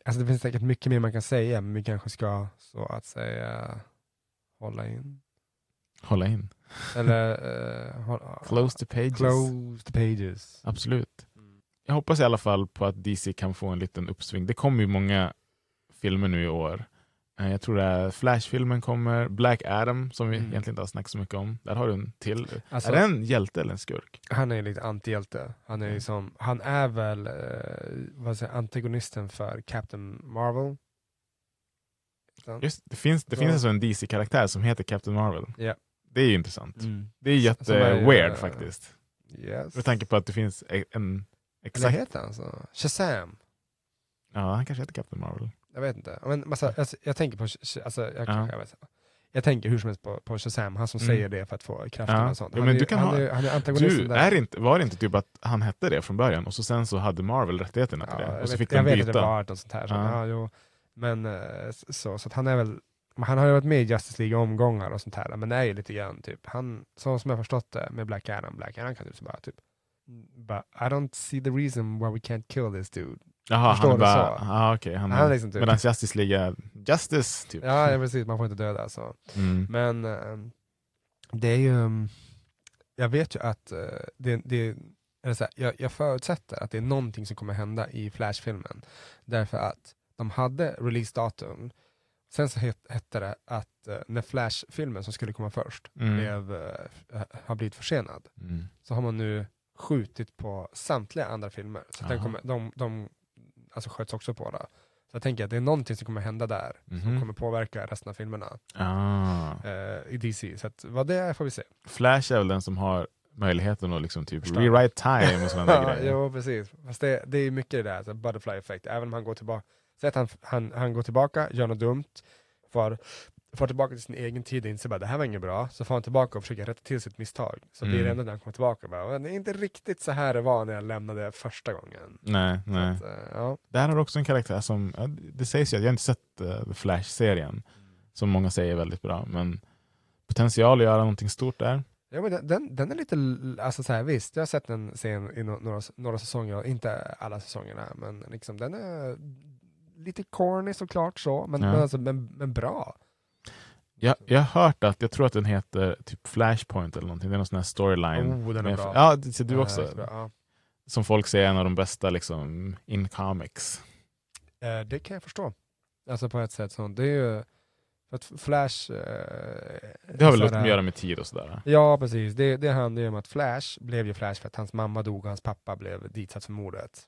Alltså det finns säkert mycket mer man kan säga, men vi kanske ska så att säga hålla in. Hålla in. Eller uh, hålla, Close the pages. Close the pages. Absolut. Jag hoppas i alla fall på att DC kan få en liten uppsving. Det kommer ju många filmer nu i år. Eh, Jag tror det är Flash-filmen kommer, Black Adam som vi Mm. egentligen inte har snackat så mycket om. Där har du en till. Alltså- är det en hjälte eller en skurk? Han är lite antihjälte. Han är, liksom, han är väl eh, vad säger, antagonisten för Captain Marvel. Just, det finns, det finns alltså en DC-karaktär som heter Captain Marvel. Ja. Det är ju intressant. Mm. Det är jätte-weird eh, faktiskt. Yes. Med tanke på att det finns e- en Eller exakt... heter han så? Shazam? Ja, han kanske heter Captain Marvel. Jag vet inte. Men, massa, jag, jag tänker på, alltså, jag, Ja. jag, vet, jag tänker hur som helst på, på Shazam, han som Mm. säger det för att få krafterna Ja. och sånt. Han men är, du kan han, ha- är, han är antagonisten Du, där. är inte, var det inte typ att han hette det från början och så sen så hade Marvel rättigheterna till Ja, det? Och så vet, fick jag de vet byta? att det var något sånt här. Så, Ja. ja. jo. Men eh, så, så att han är väl, han har ju varit med i Justice League omgångar och sånt här, men det är ju lite grann typ, han, så som jag förstått det med Black Adam, Black Adam kan typ så bara typ, bara, I don't see the reason why we can't kill this dude. Jaha, Förstår han är bara... så? Han Han är är liksom typ- Medan Justice League Justice, typ. Ja, ja precis, man får inte döda så. Mm. Men eh, det är ju, mm, jag vet ju att eh, det, det eller så här, jag, jag förutsätter att det är någonting som kommer hända i Flash-filmen. Därför att de hade releasedatum, sen så het, hette det att eh, när Flash-filmen som skulle komma först Mm. blev, eh, har blivit försenad, Mm. så har man nu skjutit på samtliga andra filmer. Så den kommer, de, de alltså sköts också på det. Så jag tänker att det är någonting som kommer hända där, som Mhm. kommer påverka resten av filmerna Ah. eh, i DC. Så att, vad det är får vi se. Flash är väl den som har möjligheten att liksom typ Förstår. rewrite time och sådana ja, grejer. Jo, precis. Fast det, det är mycket det där, alltså butterfly effect. Även om han går tillbaka, säg att han, han, han går tillbaka, gör något dumt, får, får tillbaka till sin egen tid och inser bara det här var inget bra, så får han tillbaka och försöker rätta till sitt misstag. Så blir det Mm. ändå när han kommer tillbaka, bara, "Men det är inte riktigt så här det var när jag lämnade första gången. Nej, nej. Att, eh, ja. Där har du också en karaktär som, det sägs ju att jag har inte sett uh, The Flash-serien, som många säger är väldigt bra, men potential att göra någonting stort där. Ja, men den, den, är lite, alltså så här, visst, jag har sett den scen i några, några säsonger, inte alla säsongerna, men liksom den är lite corny såklart så, men, Ja. men, alltså, men, men bra. Jag, jag har hört att, jag tror att den heter typ Flashpoint eller någonting, det är någon sån här storyline. Oh, den är med- bra. Ja, det ser du Ja, också. är bra, ja. Som folk säger är en av de bästa liksom, in comics. Eh, det kan jag förstå. Alltså på ett sätt så, det är ju, för att Flash... Eh, Det har väl något att göra med tid och sådär. Ja, precis. Det, det handlar ju om att Flash blev ju Flash för att hans mamma dog och hans pappa blev ditsatt för mordet.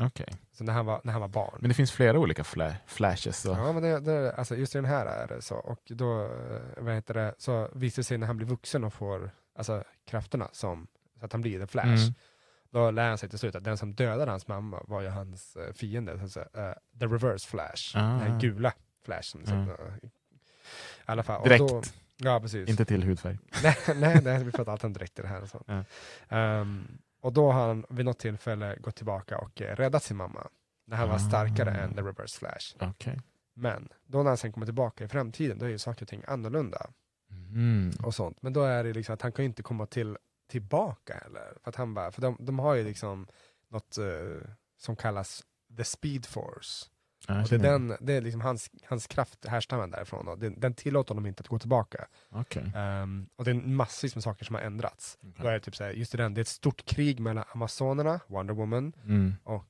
Okej. Så när han var, när han var barn. Men det finns flera olika fla flashes. Så. Ja, men det, det, alltså just i den här är det så. Och då, eh, vad heter det, så visar det sig när han blir vuxen och får alltså, krafterna som, så att han blir The Flash. Mm. Då lär han sig till slut att den som dödade hans mamma var ju hans eh, fiende, så att säga, eh, the reverse Flash. Ah. Den gula Flash. Som Mm. så, I alla fall. Direkt. Och då, ja, precis. Inte till hudfärg. nej, nej, nej, vi pratar alltid om det här. Och, sånt. Ja. Ehm, och då har han vid något tillfälle gått tillbaka och eh, räddat sin mamma. När han var Ah. starkare än the reverse Flash. Okej. Men då när han sen kommer tillbaka i framtiden, då är ju saker och ting annorlunda. Mm. och sånt. Men då är det liksom att han kan ju inte komma till, tillbaka heller. För, att han bara, för de, de har ju liksom något eh, som kallas the speed force. Ja, det är, den, det är liksom hans, hans kraft härstammar därifrån och den, den tillåter honom inte att gå tillbaka. Okej. Ehm, och det är massvis med saker som har ändrats. Okej. Då är det typ såhär, just det, den, det är ett stort krig mellan Amazonerna, Wonder Woman, Mm. och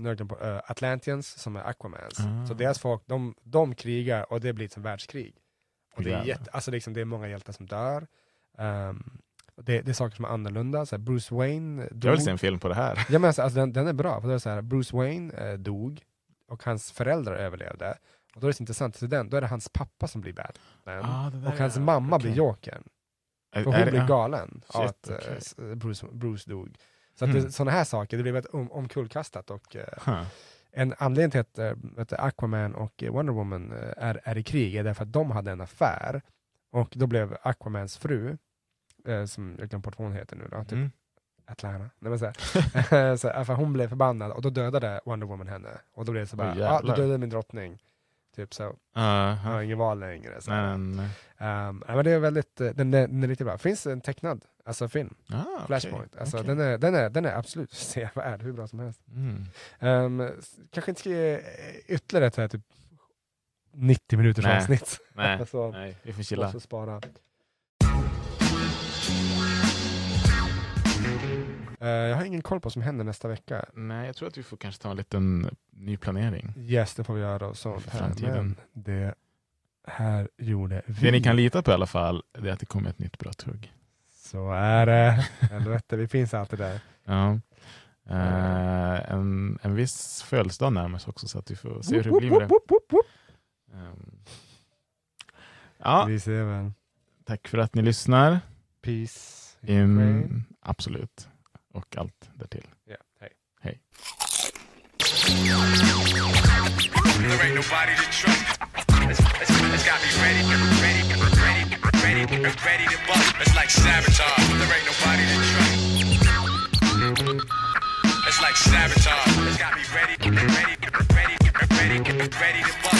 nu glömt bort, eh, Atlanteans som är Aquamans. Ah. Så deras folk, de, de krigar och det blir ett världskrig. Och det är, jätte, alltså liksom, det är många hjältar som dör. Och det, det är saker som är annorlunda. Så Bruce Wayne dog. Jag vill se en film på det här. Ja, men alltså, alltså, den, den är bra. För då är det så här, Bruce Wayne eh, dog och hans föräldrar överlevde. Och då är det så intressant, så den, då är det hans pappa som blir Batman. Ah, och hans är- mamma okej. blir Jokern. För hon blir galen av att eh, okej. s- Bruce, Bruce dog. Så att Mm. sådana här saker, det blir väldigt om, omkullkastat. Och, eh, Huh. en anledning till att eh, du, Aquaman och eh, Wonder Woman eh, är, är i krig är därför att de hade en affär. Och då blev Aquamans fru, eh, som jag glömde bort vad hon heter nu då, typ Mm. Atlanta. Nej, men så här, så här, för hon blev förbannad och då dödade Wonder Woman henne. Och då blev det så bara, ja ah, jävlar. dödade min drottning. Typ så, Aha. jag har ingen val längre. Så. Nej, nej, nej. Um, men det är väldigt, eh, den är, den är riktigt bra. Finns en tecknad alltså film, Ah, Flashpoint. Alltså, okej. den, är, den, är, den är absolut sevärd, hur bra som helst. Mm. Um, kanske inte ska ge eh, ytterligare ett så här, typ 90 minuters Nej. avsnitt. Nej, Alltså, nej, vi får chilla. Spara. Jag har ingen koll på vad som händer nästa vecka. Nej, jag tror att vi får kanske ta en liten ny planering. Yes, det får vi göra och sånt här. framtiden. Men det här gjorde vi. Det ni kan lita på i alla fall, det är att det kommer ett nytt bra tugg. Så är det. Helvete, vi finns alltid där. Ja. Eh, en, en viss födelsedag närmar sig också så att vi får se hur det blir med det. Ehm, Ja, Vi ser väl. tack för att ni lyssnar. Peace. Mm, absolut och allt därtill. Yeah. Hej. Hej. It's like sabotage. It's got me ready, ready, ready, ready, ready to bust.